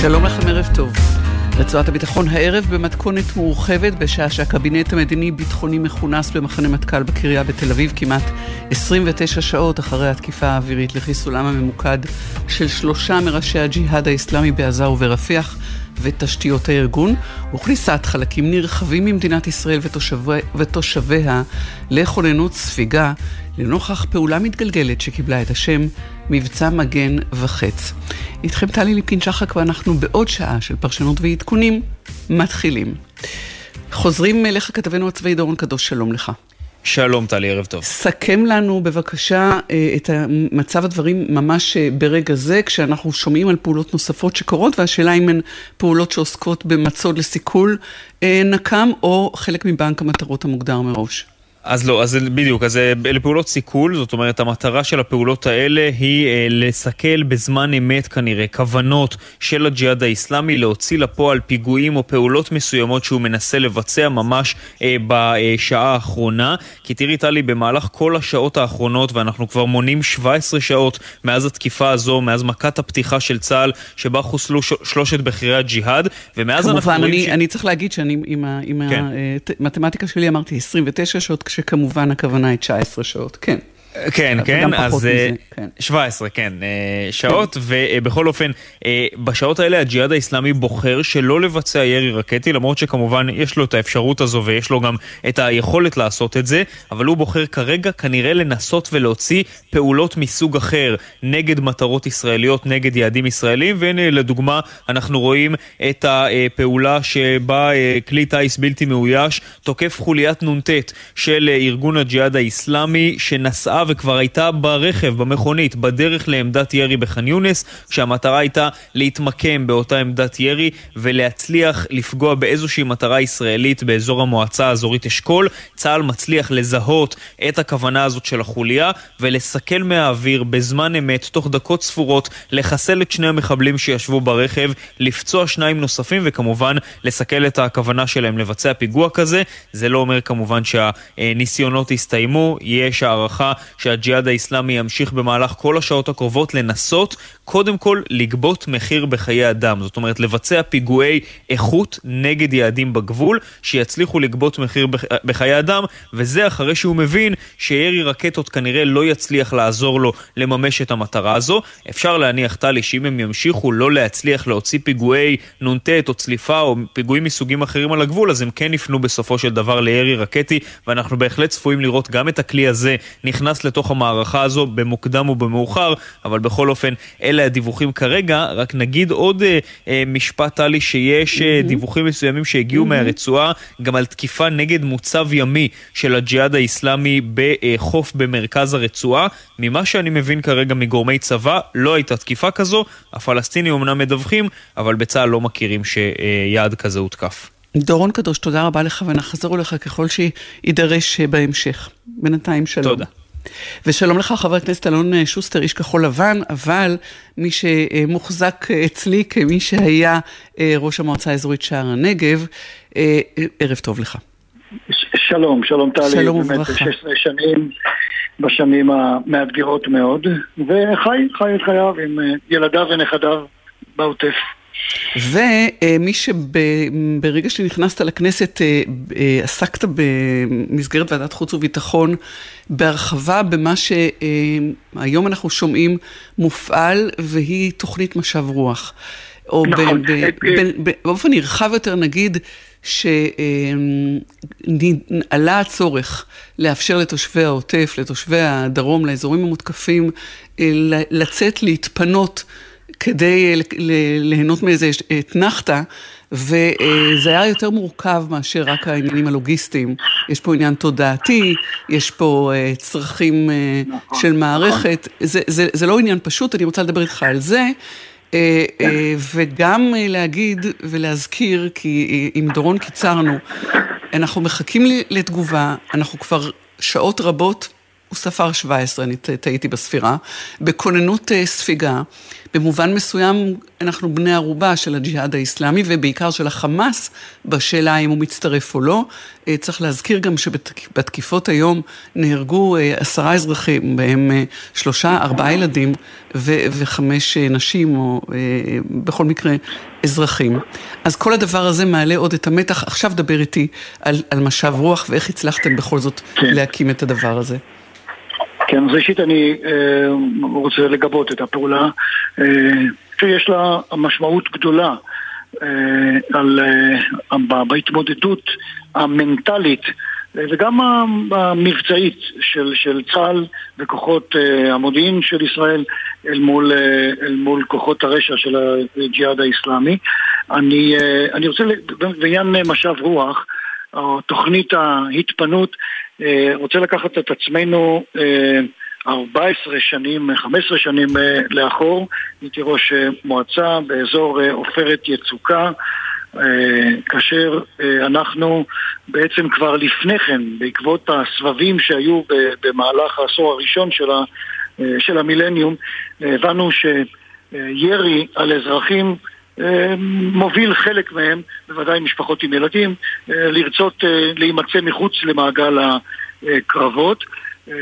שלום לכם, ערב טוב. רצועת הביטחון הערב במתכונת מורחבת בשעה שהקבינט המדיני-ביטחוני מכונס במחנה מטכ"ל בקריה בתל אביב כמעט 29 שעות אחרי התקיפה האווירית לחיסולם הממוקד של שלושה מראשי הג'יהאד האסלאמי בעזה וברפיח ותשתיות הארגון וכניסת חלקים נרחבים ממדינת ישראל ותושבי, ותושביה לכוננות ספיגה לנוכח פעולה מתגלגלת שקיבלה את השם מבצע מגן וחץ. איתכם טלי ליפקין שחק ואנחנו בעוד שעה של פרשנות ועדכונים מתחילים. חוזרים אליך כתבנו הצבאי דורון קדוש, שלום לך. שלום טלי, ערב טוב. סכם לנו בבקשה אה, את מצב הדברים ממש אה, ברגע זה, כשאנחנו שומעים על פעולות נוספות שקורות, והשאלה אם הן פעולות שעוסקות במצוד לסיכול אה, נקם, או חלק מבנק המטרות המוגדר מראש. אז לא, אז בדיוק, אז אה, אלה פעולות סיכול, זאת אומרת המטרה של הפעולות האלה היא אה, לסכל בזמן אמת כנראה כוונות של הג'יהאד האיסלאמי להוציא לפועל פיגועים או פעולות מסוימות שהוא מנסה לבצע ממש אה, בשעה האחרונה. כי תראי טלי, במהלך כל השעות האחרונות, ואנחנו כבר מונים 17 שעות מאז התקיפה הזו, מאז מכת הפתיחה של צה"ל, שבה חוסלו ש- שלושת בכירי הג'יהאד, ומאז אנחנו רואים אני, ש... אני צריך להגיד שאני עם, עם כן. המתמטיקה שלי אמרתי 29 שעות. שכמובן הכוונה היא 19 שעות, כן. כן, כן, אז מזה, כן. 17, כן, אה, שעות, כן. ובכל אופן, אה, בשעות האלה הג'יהאד האיסלאמי בוחר שלא לבצע ירי רקטי, למרות שכמובן יש לו את האפשרות הזו ויש לו גם את היכולת לעשות את זה, אבל הוא בוחר כרגע כנראה לנסות ולהוציא פעולות מסוג אחר נגד מטרות ישראליות, נגד יעדים ישראלים, והנה לדוגמה, אנחנו רואים את הפעולה שבה אה, כלי טיס בלתי מאויש תוקף חוליית נ"ט של ארגון הג'יהאד האיסלאמי, שנסעה וכבר הייתה ברכב, במכונית, בדרך לעמדת ירי בח'אן יונס, כשהמטרה הייתה להתמקם באותה עמדת ירי ולהצליח לפגוע באיזושהי מטרה ישראלית באזור המועצה האזורית אשכול. צה"ל מצליח לזהות את הכוונה הזאת של החוליה ולסכל מהאוויר בזמן אמת, תוך דקות ספורות, לחסל את שני המחבלים שישבו ברכב, לפצוע שניים נוספים וכמובן לסכל את הכוונה שלהם לבצע פיגוע כזה. זה לא אומר כמובן שהניסיונות הסתיימו, יש הערכה שהג'יהאד האיסלאמי ימשיך במהלך כל השעות הקרובות לנסות קודם כל לגבות מחיר בחיי אדם. זאת אומרת, לבצע פיגועי איכות נגד יעדים בגבול, שיצליחו לגבות מחיר בחיי אדם, וזה אחרי שהוא מבין שירי רקטות כנראה לא יצליח לעזור לו לממש את המטרה הזו. אפשר להניח, טלי, שאם הם ימשיכו לא להצליח להוציא פיגועי נ"ט או צליפה או פיגועים מסוגים אחרים על הגבול, אז הם כן יפנו בסופו של דבר לירי רקטי, ואנחנו בהחלט צפויים לראות גם את הכלי הזה נכנס לתוך המערכה הזו במוקדם ובמאוחר, אבל בכל אופן, אלה הדיווחים כרגע. רק נגיד עוד אה, אה, משפט, טלי, שיש אה, דיווחים מסוימים שהגיעו מהרצועה גם על תקיפה נגד מוצב ימי של הג'יהאד האיסלאמי בחוף במרכז הרצועה. ממה שאני מבין כרגע מגורמי צבא, לא הייתה תקיפה כזו. הפלסטינים אמנם מדווחים, אבל בצה"ל לא מכירים שיעד כזה הותקף. דורון קדוש, תודה רבה לך ונחזור אליך ככל שיידרש בהמשך. בינתיים שלום. תודה. ושלום לך, חבר הכנסת אלון אה, שוסטר, איש כחול לבן, אבל מי שמוחזק אצלי כמי שהיה אה, ראש המועצה האזורית שער הנגב, אה, ערב טוב לך. שלום, שלום טלי. שלום וברכה. 16 שנים, בשנים המאתגרות מאוד, וחי, חי את חייו עם ילדיו ונכדיו בעוטף. ומי שברגע שנכנסת לכנסת אה, אה, עסקת במסגרת ועדת חוץ וביטחון בהרחבה במה שהיום אנחנו שומעים מופעל והיא תוכנית משב רוח. או נכון. באופן נרחב יותר נגיד שעלה הצורך לאפשר לתושבי העוטף, לתושבי הדרום, לאזורים המותקפים, אה, לצאת, להתפנות. כדי ליהנות מאיזה אתנחתא, וזה היה יותר מורכב מאשר רק העניינים הלוגיסטיים. יש פה עניין תודעתי, יש פה אה, צרכים אה, נכון, של מערכת, נכון. זה, זה, זה לא עניין פשוט, אני רוצה לדבר איתך על זה. אה, וגם להגיד ולהזכיר, כי עם דורון קיצרנו, אנחנו מחכים לתגובה, אנחנו כבר שעות רבות הוא ספר 17, אני טעיתי בספירה, בכוננות ספיגה. במובן מסוים אנחנו בני ערובה של הג'יהאד האיסלאמי ובעיקר של החמאס בשאלה האם הוא מצטרף או לא. אה, צריך להזכיר גם שבתקיפות היום נהרגו אה, עשרה אזרחים, בהם אה, שלושה, ארבעה ילדים ו- וחמש נשים, או בכל מקרה אזרחים. אז כל הדבר הזה מעלה עוד את המתח. עכשיו דבר איתי על, על משב רוח ואיך הצלחתם בכל זאת כן. להקים את הדבר הזה. כן, אז ראשית אני אה, רוצה לגבות את הפעולה אה, שיש לה משמעות גדולה אה, על, אה, בהתמודדות המנטלית אה, וגם המבצעית של, של צה"ל וכוחות אה, המודיעין של ישראל אל מול, אה, אל מול כוחות הרשע של הג'יהאד האיסלאמי. אני, אה, אני רוצה, בעניין משב רוח, או תוכנית ההתפנות, אה, רוצה לקחת את עצמנו 14 אה, שנים, 15 שנים אה, לאחור, הייתי ראש מועצה באזור עופרת יצוקה, כאשר אנחנו בעצם כבר לפני כן, בעקבות הסבבים שהיו במהלך העשור הראשון של, ה, של המילניום, הבנו שירי על אזרחים מוביל חלק מהם, בוודאי משפחות עם ילדים, אה, לרצות אה, להימצא מחוץ למעגל הקרבות. אה,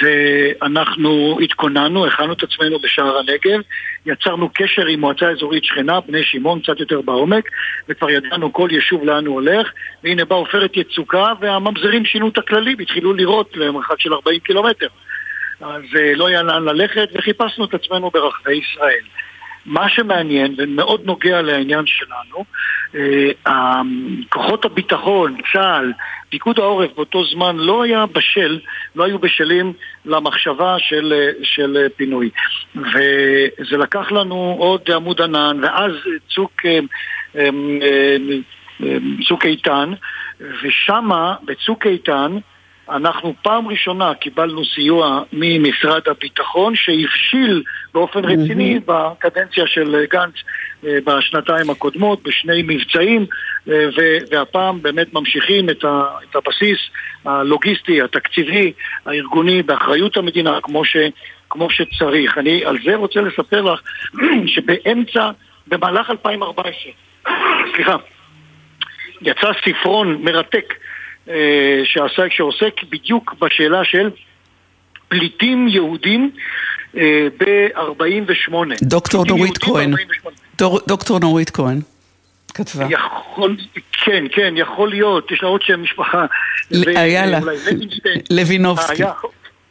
ואנחנו התכוננו, הכנו את עצמנו בשער הנגב, יצרנו קשר עם מועצה אזורית שכנה, בני שמעון, קצת יותר בעומק, וכבר ידענו כל יישוב לאן הוא הולך, והנה באה עופרת יצוקה, והממזרים שינו את הכללים, התחילו לירות למרחק של 40 קילומטר. אז לא היה לאן ללכת, וחיפשנו את עצמנו ברחבי ישראל. מה שמעניין ומאוד נוגע לעניין שלנו, אה, כוחות הביטחון, צה"ל, פיקוד העורף באותו זמן לא היה בשל, לא היו בשלים למחשבה של, של פינוי. וזה לקח לנו עוד עמוד ענן, ואז צוק, אה, אה, צוק איתן, ושמה, בצוק איתן, אנחנו פעם ראשונה קיבלנו סיוע ממשרד הביטחון שהבשיל באופן רציני בקדנציה של גנץ אה, בשנתיים הקודמות, בשני מבצעים, אה, והפעם באמת ממשיכים את הבסיס הלוגיסטי, התקציבי, הארגוני, באחריות המדינה, כמו, ש, כמו שצריך. אני על זה רוצה לספר לך שבאמצע, במהלך 2014, סליחה, יצא ספרון מרתק שעסק, שעוסק בדיוק בשאלה של פליטים יהודים אה, ב-48. דוקטור נורית כהן. דוקטור נורית כהן. כתבה. יכול, כן, כן, יכול להיות, יש לה עוד שם משפחה. היה לה, לוינובסקי.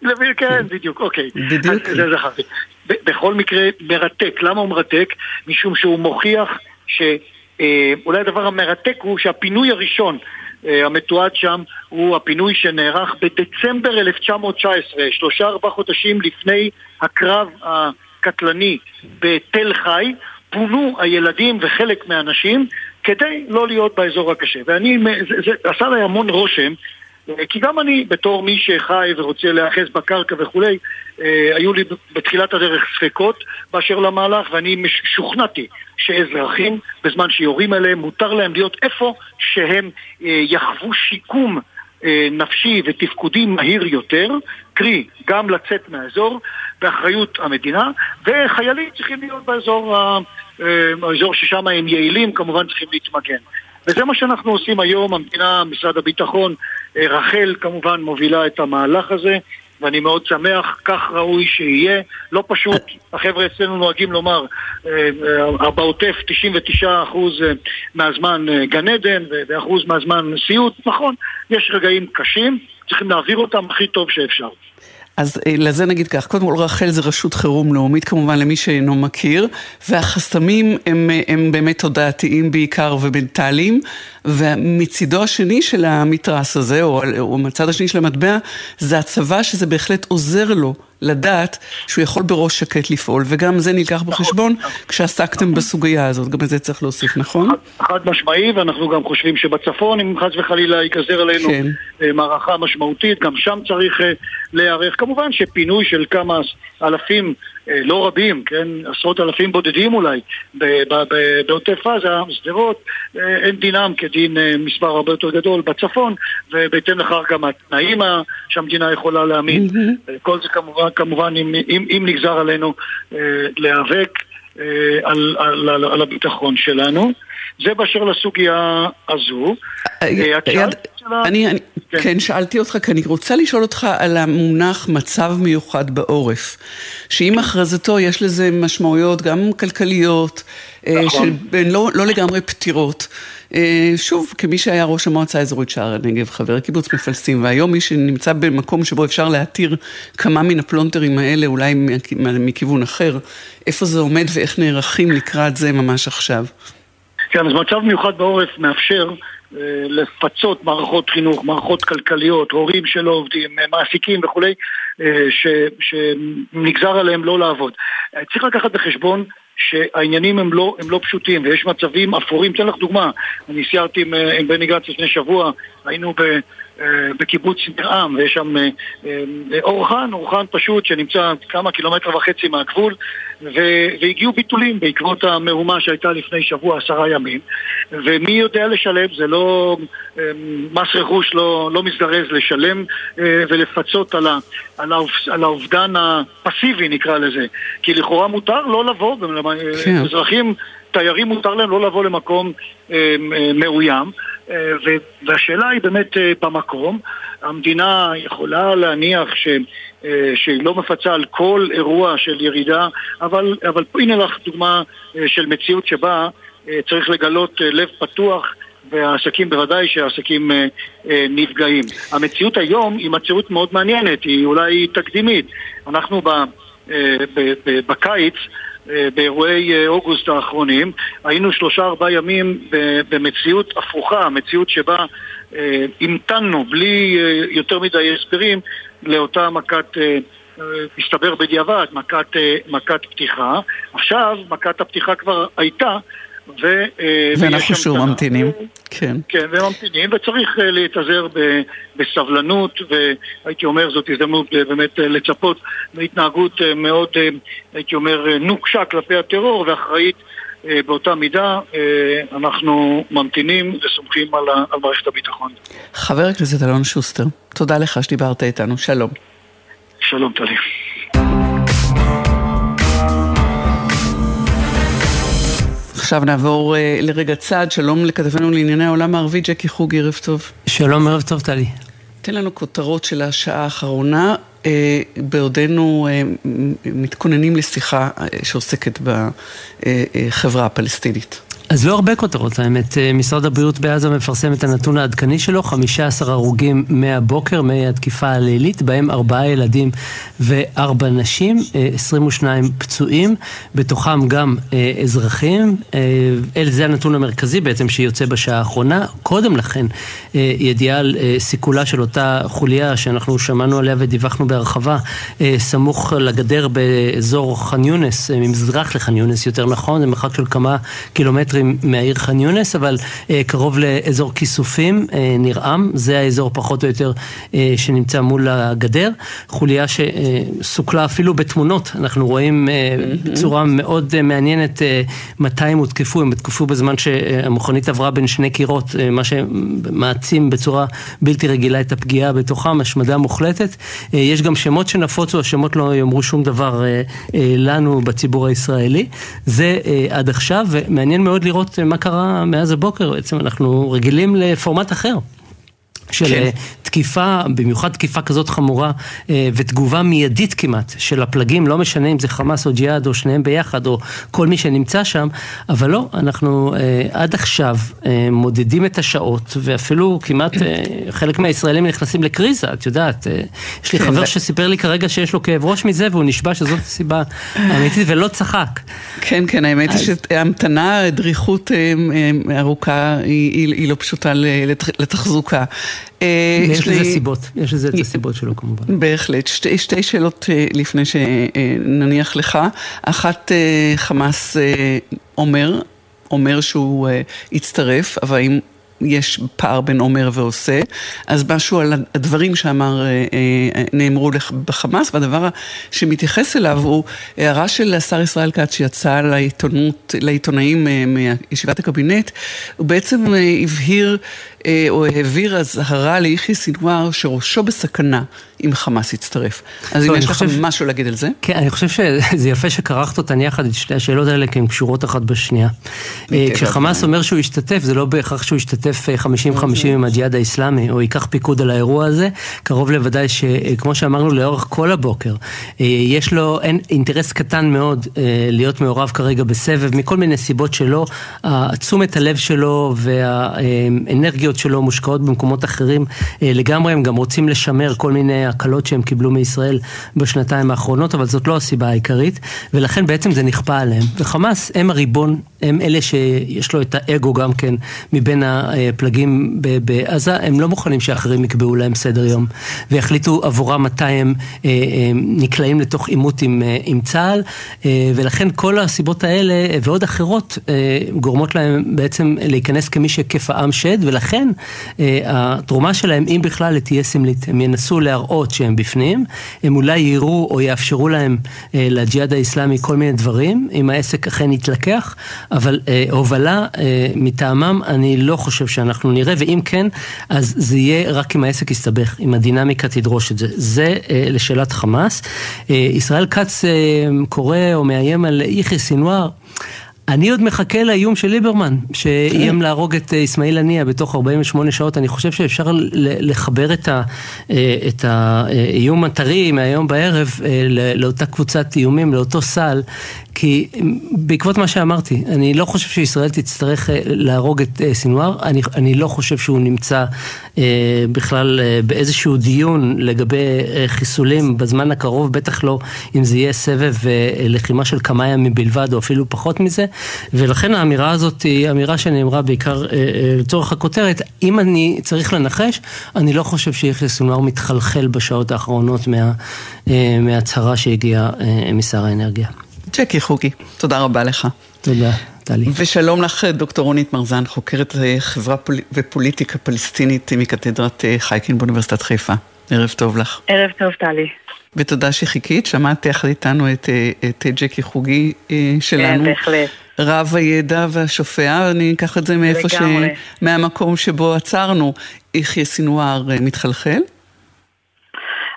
לוין, כן, בדיוק, אוקיי. בדיוק. זה זכרתי. בכל מקרה, מרתק. למה הוא מרתק? משום שהוא מוכיח שאולי אה, הדבר המרתק הוא שהפינוי הראשון אה, המתועד שם הוא הפינוי שנערך בדצמבר 1919, שלושה ארבעה חודשים לפני הקרב הקטלני בתל חי, פונו הילדים וחלק מהאנשים כדי לא להיות באזור הקשה. ואני, זה, זה עשה לי המון רושם כי גם אני, בתור מי שחי ורוצה להיאחז בקרקע וכולי, אה, היו לי בתחילת הדרך ספקות באשר למהלך, ואני שוכנעתי שאזרחים, בזמן שיורים עליהם, מותר להם להיות איפה שהם אה, יחוו שיקום אה, נפשי ותפקודי מהיר יותר, קרי, גם לצאת מהאזור, באחריות המדינה, וחיילים צריכים להיות באזור, האזור ששם הם יעילים, כמובן צריכים להתמגן. וזה מה שאנחנו עושים היום, המדינה, משרד הביטחון, אה, רח"ל כמובן מובילה את המהלך הזה, ואני מאוד שמח, כך ראוי שיהיה. לא פשוט, החבר'ה אצלנו נוהגים לומר, אה, אה, בעוטף 99% מהזמן גן עדן ואחוז מהזמן סיוט, נכון, יש רגעים קשים, צריכים להעביר אותם הכי טוב שאפשר. אז אה, לזה נגיד כך, קודם כל רח"ל זה רשות חירום לאומית כמובן למי שאינו מכיר, והחסמים הם, אה, הם באמת תודעתיים בעיקר ומנטליים, ומצידו השני של המתרס הזה, או, או מצד השני של המטבע, זה הצבא שזה בהחלט עוזר לו לדעת שהוא יכול בראש שקט לפעול, וגם זה נלקח נכון. בחשבון כשעסקתם בסוגיה הזאת, גם את זה צריך להוסיף, נכון? חד משמעי, ואנחנו גם חושבים שבצפון, אם חס וחלילה ייגזר עלינו כן. אה, מערכה משמעותית, גם שם צריך אה, להיערך. כמובן שפינוי של כמה אלפים לא רבים, כן, עשרות אלפים בודדים אולי, בעוטף עזה, שדרות, אה, אין דינם כדין אה, מספר הרבה יותר גדול בצפון, ובהתאם לכך גם התנאים שהמדינה יכולה להעמיד. כל זה כמובן, כמובן אם, אם, אם נגזר עלינו להיאבק על, על, על, על הביטחון שלנו. זה באשר לסוגיה הזו. אני, אני כן. כן, שאלתי אותך, כי אני רוצה לשאול אותך על המונח מצב מיוחד בעורף. שעם כן. הכרזתו יש לזה משמעויות גם כלכליות, אה, נכון. שהן לא, לא לגמרי פתירות. אה, שוב, כמי שהיה ראש המועצה האזורית שער הנגב, חבר קיבוץ מפלסים, והיום מי שנמצא במקום שבו אפשר להתיר כמה מן הפלונטרים האלה, אולי מכיוון אחר, איפה זה עומד ואיך נערכים לקראת זה ממש עכשיו? כן, אז מצב מיוחד בעורף מאפשר אה, לפצות מערכות חינוך, מערכות כלכליות, הורים שלא עובדים, אה, מעסיקים וכולי, אה, שנגזר עליהם לא לעבוד. צריך לקחת בחשבון שהעניינים הם לא, הם לא פשוטים ויש מצבים אפורים. אתן לך דוגמה, אני סיירתי עם, עם בני גנץ לפני שבוע, היינו ב... אה, בקיבוץ נרעם, ויש שם אה, אה, אורחן, אורחן פשוט שנמצא כמה קילומטר וחצי מהגבול, והגיעו ביטולים בעקבות המהומה שהייתה לפני שבוע, עשרה ימים, ומי יודע לשלם, זה לא, מס רכוש לא, לא מזדרז לשלם ולפצות על, ה, על, האופ, על האובדן הפסיבי נקרא לזה, כי לכאורה מותר לא לבוא, כן. אזרחים, תיירים מותר להם לא לבוא למקום מאוים. אה, והשאלה היא באמת אה, במקום. המדינה יכולה להניח ש... אה, שהיא לא מפצה על כל אירוע של ירידה, אבל, אבל הנה לך דוגמה של מציאות שבה צריך לגלות לב פתוח והעסקים בוודאי שהעסקים נפגעים. המציאות היום היא מציאות מאוד מעניינת, היא אולי תקדימית. אנחנו בקיץ אה, באירועי אה, אוגוסט האחרונים, היינו שלושה ארבעה ימים במציאות הפוכה, מציאות שבה אה, המתנו בלי יותר מדי הסברים לאותה מכת, הסתבר בדיעבד, מכת, מכת פתיחה. עכשיו מכת הפתיחה כבר הייתה ו, אה, ואנחנו שוב ממתינים. כן. כן, וממתינים, וצריך אה, להתאזר בסבלנות, והייתי אומר זאת הזדמנות אה, באמת לצפות להתנהגות מאוד, הייתי אומר, נוקשה כלפי הטרור ואחראית באותה מידה, אנחנו ממתינים וסומכים על, על מערכת הביטחון. חבר הכנסת אלון שוסטר, תודה לך שדיברת איתנו, שלום. שלום, טלי. עכשיו נעבור uh, לרגע צעד, שלום לכתבנו לענייני העולם הערבי, ג'קי חוג, ערב טוב. שלום, ערב טוב, טלי. תן לנו כותרות של השעה האחרונה, uh, בעודנו uh, מתכוננים לשיחה uh, שעוסקת בחברה הפלסטינית. אז לא הרבה כותרות, האמת. אה, משרד הבריאות בעזה מפרסם את הנתון העדכני שלו, 15 הרוגים מהבוקר, מהתקיפה הלילית, בהם ארבעה ילדים וארבע נשים, 22 אה, פצועים, בתוכם גם אה, אזרחים. זה הנתון המרכזי בעצם שיוצא בשעה האחרונה. קודם לכן, ידיעה על סיכולה של אותה חוליה שאנחנו שמענו עליה ודיווחנו בהרחבה, סמוך לגדר באזור ח'אן יונס, ממזרח לח'אן יונס יותר נכון, זה מרחק של כמה קילומטרים. קילומטרים מהעיר ח'אן יונס, אבל אה, קרוב לאזור כיסופים, אה, נרעם, זה האזור פחות או יותר אה, שנמצא מול הגדר. חוליה שסוכלה אפילו בתמונות, אנחנו רואים אה. בצורה מאוד אה, מעניינת אה, מתי הם הותקפו, הם הותקפו בזמן שהמכונית עברה בין שני קירות, אה, מה שמעצים בצורה בלתי רגילה את הפגיעה בתוכם, השמדה מוחלטת. אה, יש גם שמות שנפוצו, השמות לא יאמרו שום דבר אה, אה, לנו בציבור הישראלי. זה אה, עד עכשיו, ומעניין מאוד לראות מה קרה מאז הבוקר, בעצם אנחנו רגילים לפורמט אחר. של כן. אה, תקיפה, במיוחד תקיפה כזאת חמורה אה, ותגובה מיידית כמעט של הפלגים, לא משנה אם זה חמאס או ג'יהאד או שניהם ביחד או כל מי שנמצא שם, אבל לא, אנחנו אה, עד עכשיו מודדים את השעות ואפילו כמעט חלק מהישראלים נכנסים לקריזה, את יודעת, יש לי כן, חבר שסיפר לי כרגע שיש לו כאב ראש מזה והוא נשבע שזאת הסיבה האמיתית ולא צחק. כן, כן, האמת היא שהמתנה, דריכות ארוכה היא לא פשוטה לתחזוקה. ויש לזה סיבות, יש לזה את הסיבות שלו כמובן. בהחלט. שתי, שתי שאלות לפני שנניח לך. אחת, חמאס אומר, אומר שהוא יצטרף, אבל אם יש פער בין אומר ועושה, אז משהו על הדברים שאמר, אה, אה, נאמרו בחמאס, והדבר שמתייחס אליו הוא הערה של השר ישראל כץ שיצא לעיתונות, לעיתונאים אה, מישיבת הקבינט, הוא בעצם הבהיר או העביר אזהרה ליחיא סינואר שראשו בסכנה אם חמאס יצטרף. אז אם יש לך משהו להגיד על זה? כן, אני חושב שזה יפה שכרכת אותן יחד את שתי השאלות האלה, כי הן קשורות אחת בשנייה. כשחמאס אומר שהוא ישתתף, זה לא בהכרח שהוא ישתתף 50-50 אוקיי. עם הג'יהאד האיסלאמי, או ייקח פיקוד על האירוע הזה. קרוב לוודאי שכמו שאמרנו לאורך כל הבוקר, יש לו אינטרס קטן מאוד להיות מעורב כרגע בסבב, מכל מיני סיבות שלו. תשומת הלב שלו והאנרגיות האנרגיות שלו מושקעות במקומות אחרים אה, לגמרי, הם גם רוצים לשמר כל מיני הקלות שהם קיבלו מישראל בשנתיים האחרונות, אבל זאת לא הסיבה העיקרית, ולכן בעצם זה נכפה עליהם. וחמאס הם הריבון, הם אלה שיש לו את האגו גם כן מבין הפלגים בעזה, הם לא מוכנים שאחרים יקבעו להם סדר יום, ויחליטו עבורם מתי הם אה, אה, נקלעים לתוך עימות עם, עם צה"ל, ולכן כל הסיבות האלה ועוד אחרות גורמות להם בעצם להיכנס כמי העם שד, ולכן ולכן אה, התרומה שלהם, אם בכלל, תהיה סמלית. הם ינסו להראות שהם בפנים, הם אולי יראו או יאפשרו להם, אה, לג'יהאד האיסלאמי, כל מיני דברים, אם העסק אכן יתלקח, אבל אה, הובלה מטעמם, אני לא חושב שאנחנו נראה, ואם כן, אז זה יהיה רק אם העסק יסתבך, אם הדינמיקה תדרוש את זה. זה לשאלת חמאס. ישראל כץ קורא או מאיים על יחיא סינואר. אני עוד מחכה לאיום של ליברמן, שאיים כן. להרוג את אה, אסמאעיל הנייה בתוך 48 שעות. אני חושב שאפשר לחבר את, ה, אה, את האיום הטרי מהיום בערב אה, לאותה קבוצת איומים, לאותו סל, כי בעקבות מה שאמרתי, אני לא חושב שישראל תצטרך אה, להרוג את אה, סינואר, אני, אני לא חושב שהוא נמצא אה, בכלל אה, באיזשהו דיון לגבי אה, חיסולים בזמן הקרוב, בטח לא אם זה יהיה סבב אה, לחימה של כמה ימים בלבד או אפילו פחות מזה, ולכן האמירה הזאת היא אמירה שנאמרה בעיקר אה, אה, לצורך הכותרת. אם אני צריך לנחש, אני לא חושב שיחיא סינואר מתחלחל בשעות האחרונות מה, אה, מהצהרה שהגיעה אה, משר האנרגיה. ג'קי חוגי, תודה רבה לך. תודה, טלי. ושלום לך, דוקטור רונית מרזן, חוקרת אה, חברה פול... ופוליטיקה פלסטינית מקתדרת אה, חייקין באוניברסיטת חיפה. ערב טוב לך. ערב טוב, טלי. ותודה שחיכית, שמעת יחד איתנו את, אה, את ג'קי חוגי שלנו. כן, בהחלט. רב הידע והשופע, אני אקח את זה מאיפה ש... מהמקום שבו עצרנו. יחיא סינואר מתחלחל?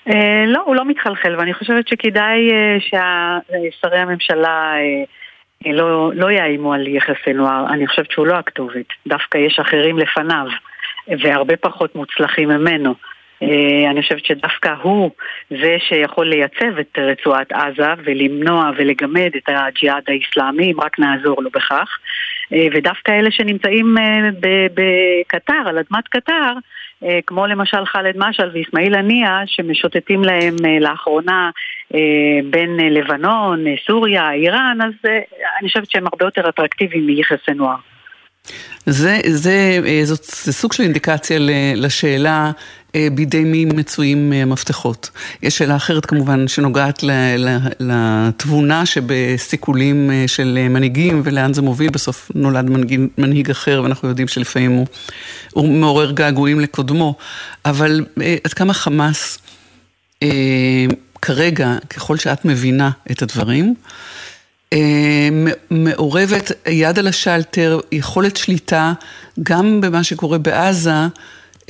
אה, לא, הוא לא מתחלחל, ואני חושבת שכדאי אה, ששרי הממשלה אה, לא, לא יאיימו על יחס סנואר. אני חושבת שהוא לא הכתובת. דווקא יש אחרים לפניו, והרבה פחות מוצלחים ממנו. אני חושבת שדווקא הוא זה שיכול לייצב את רצועת עזה ולמנוע ולגמד את הג'יהאד האיסלאמי, אם רק נעזור לו בכך. ודווקא אלה שנמצאים בקטר, על אדמת קטר, אה, כמו למשל ח'אלד משעל ואיסמעיל הנייה, שמשוטטים להם אה, לאחרונה אה, בין לבנון, סוריה, איראן, אז אני חושבת שהם הרבה יותר אטרקטיביים מיחס סנואר. זה, זה, זאת, זה סוג של אינדיקציה לשאלה אה, בידי מי מצויים. אה, יש שאלה אחרת כמובן שנוגעת לתבונה שבסיכולים אה, של מנהיגים ולאן זה מוביל, בסוף נולד מנהיג, מנהיג אחר ואנחנו יודעים שלפעמים הוא, הוא מעורר געגועים לקודמו, אבל עד כמה חמאס כרגע, ככל שאת מבינה את הדברים, מעורבת יד על השלטר, יכולת שליטה גם במה שקורה בעזה,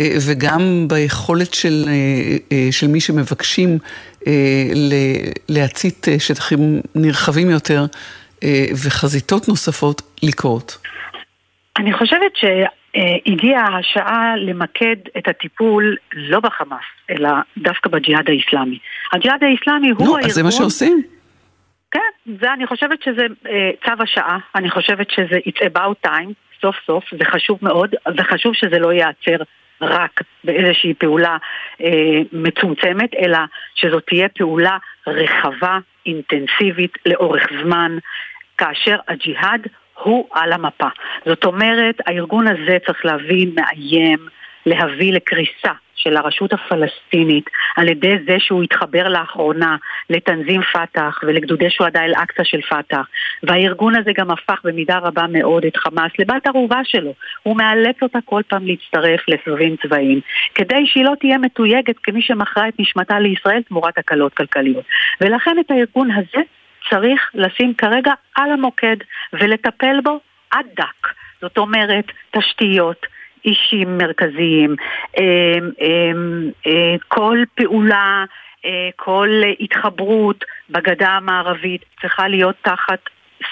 אה, וגם ביכולת של, אה, אה, של מי שמבקשים להצית שטחים נרחבים יותר וחזיתות נוספות לקרות. אני חושבת שהגיעה השעה למקד את הטיפול לא בחמאס, אלא דווקא בג'יהאד האיסלאמי. הג'יהאד האיסלאמי הוא הארגון... נו, אז זה מה שעושים. כן, זה, אני חושבת שזה צו השעה, אני חושבת שזה it's about time, סוף סוף, זה חשוב מאוד, וחשוב שזה לא ייעצר רק באיזושהי פעולה אה, מצומצמת, אלא שזו תהיה פעולה רחבה, אינטנסיבית, לאורך זמן, כאשר הג'יהאד הוא על המפה. זאת אומרת, הארגון הזה צריך להבין, מאיים, להביא לקריסה של הרשות הפלסטינית על ידי זה שהוא התחבר לאחרונה לתנזים פת"ח ולגדודי שוהדא אל-אקצא של פת"ח. והארגון הזה גם הפך במידה רבה מאוד את חמאס לבת ערובה שלו. הוא מאלץ אותה כל פעם להצטרף לסבבים צבאיים כדי שהיא לא תהיה מתויגת כמי שמכרה את נשמתה לישראל תמורת הקלות כלכליות. ולכן את הארגון הזה צריך לשים כרגע על המוקד ולטפל בו עד דק. זאת אומרת, תשתיות, אישים מרכזיים, אמ, אמ, אה, כל פעולה, אה, כל התחברות בגדה המערבית צריכה להיות תחת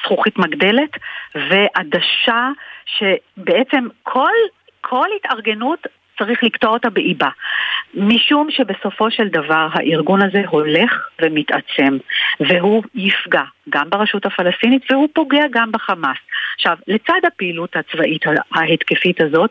זכוכית מגדלת ועדשה שבעצם כל, כל התארגנות צריך לקטוע אותה באיבה. משום שבסופו של דבר הארגון הזה הולך ומתעצם, והוא יפגע גם ברשות הפלסטינית והוא פוגע גם בחמאס. עכשיו, לצד הפעילות הצבאית ההתקפית הזאת,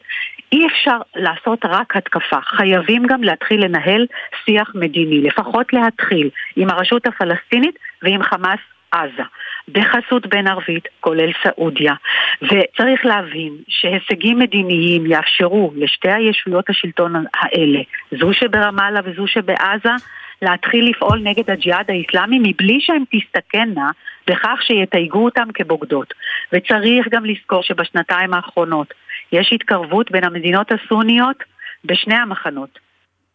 אי אפשר לעשות רק התקפה. חייבים גם להתחיל לנהל שיח מדיני, לפחות להתחיל עם הרשות הפלסטינית ועם חמאס עזה, בחסות בין ערבית, כולל סעודיה. וצריך להבין שהישגים מדיניים יאפשרו לשתי הישויות השלטון האלה, זו שברמאללה וזו שבעזה, להתחיל לפעול נגד הג'יהאד האיסלאמי מבלי שהן תסתכנה בכך שיתייגו אותם כבוגדות. וצריך גם לזכור שבשנתיים האחרונות יש התקרבות בין המדינות הסוניות בשני המחנות.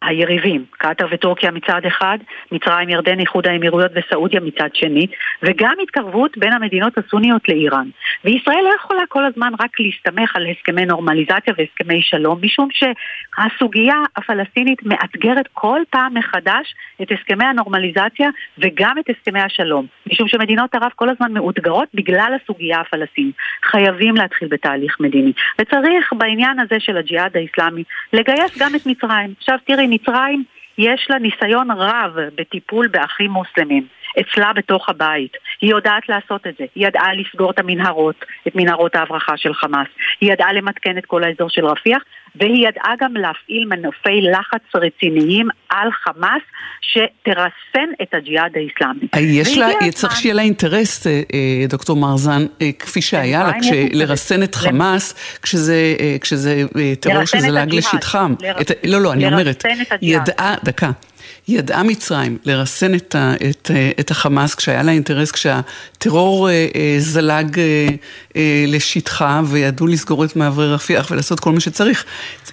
היריבים, קטאר וטורקיה מצד אחד, מצרים, ירדן, איחוד האמירויות וסעודיה מצד שני, וגם התקרבות בין המדינות הסוניות לאיראן. וישראל לא יכולה כל הזמן רק להסתמך על הסכמי נורמליזציה והסכמי שלום, משום שהסוגיה הפלסטינית מאתגרת כל פעם מחדש את הסכמי הנורמליזציה וגם את הסכמי השלום, משום שמדינות ערב כל הזמן מאותגרות בגלל הסוגיה הפלסטינית. חייבים להתחיל בתהליך מדיני. וצריך בעניין הזה של הג'יהאד האיסלאמי לגייס גם את מצרים. עכשיו תראי, מצרים יש לה ניסיון רב בטיפול באחים מוסלמים. אצלה בתוך הבית. היא יודעת לעשות את זה. היא ידעה לסגור את המנהרות, את מנהרות ההברחה של חמאס. היא ידעה למתקן את כל האזור של רפיח, והיא ידעה גם להפעיל מנופי לחץ רציניים על חמאס שתרסן את הג'יהאד האיסלאמי. אה, יש לה, צריך שיהיה לה אינטרס, אה, אה, דוקטור מרזן, כפי שהיה לה, לרסן את חמאס, כשזה טרור שזה לעג לשטחם. לא, לא, אני אומרת, ידעה, דקה. ידעה מצרים לרסן את, ה, את, את החמאס כשהיה לה אינטרס, כשהטרור אה, אה, זלג אה, לשטחה וידעו לסגור את מעברי רפיח ולעשות כל מה שצריך.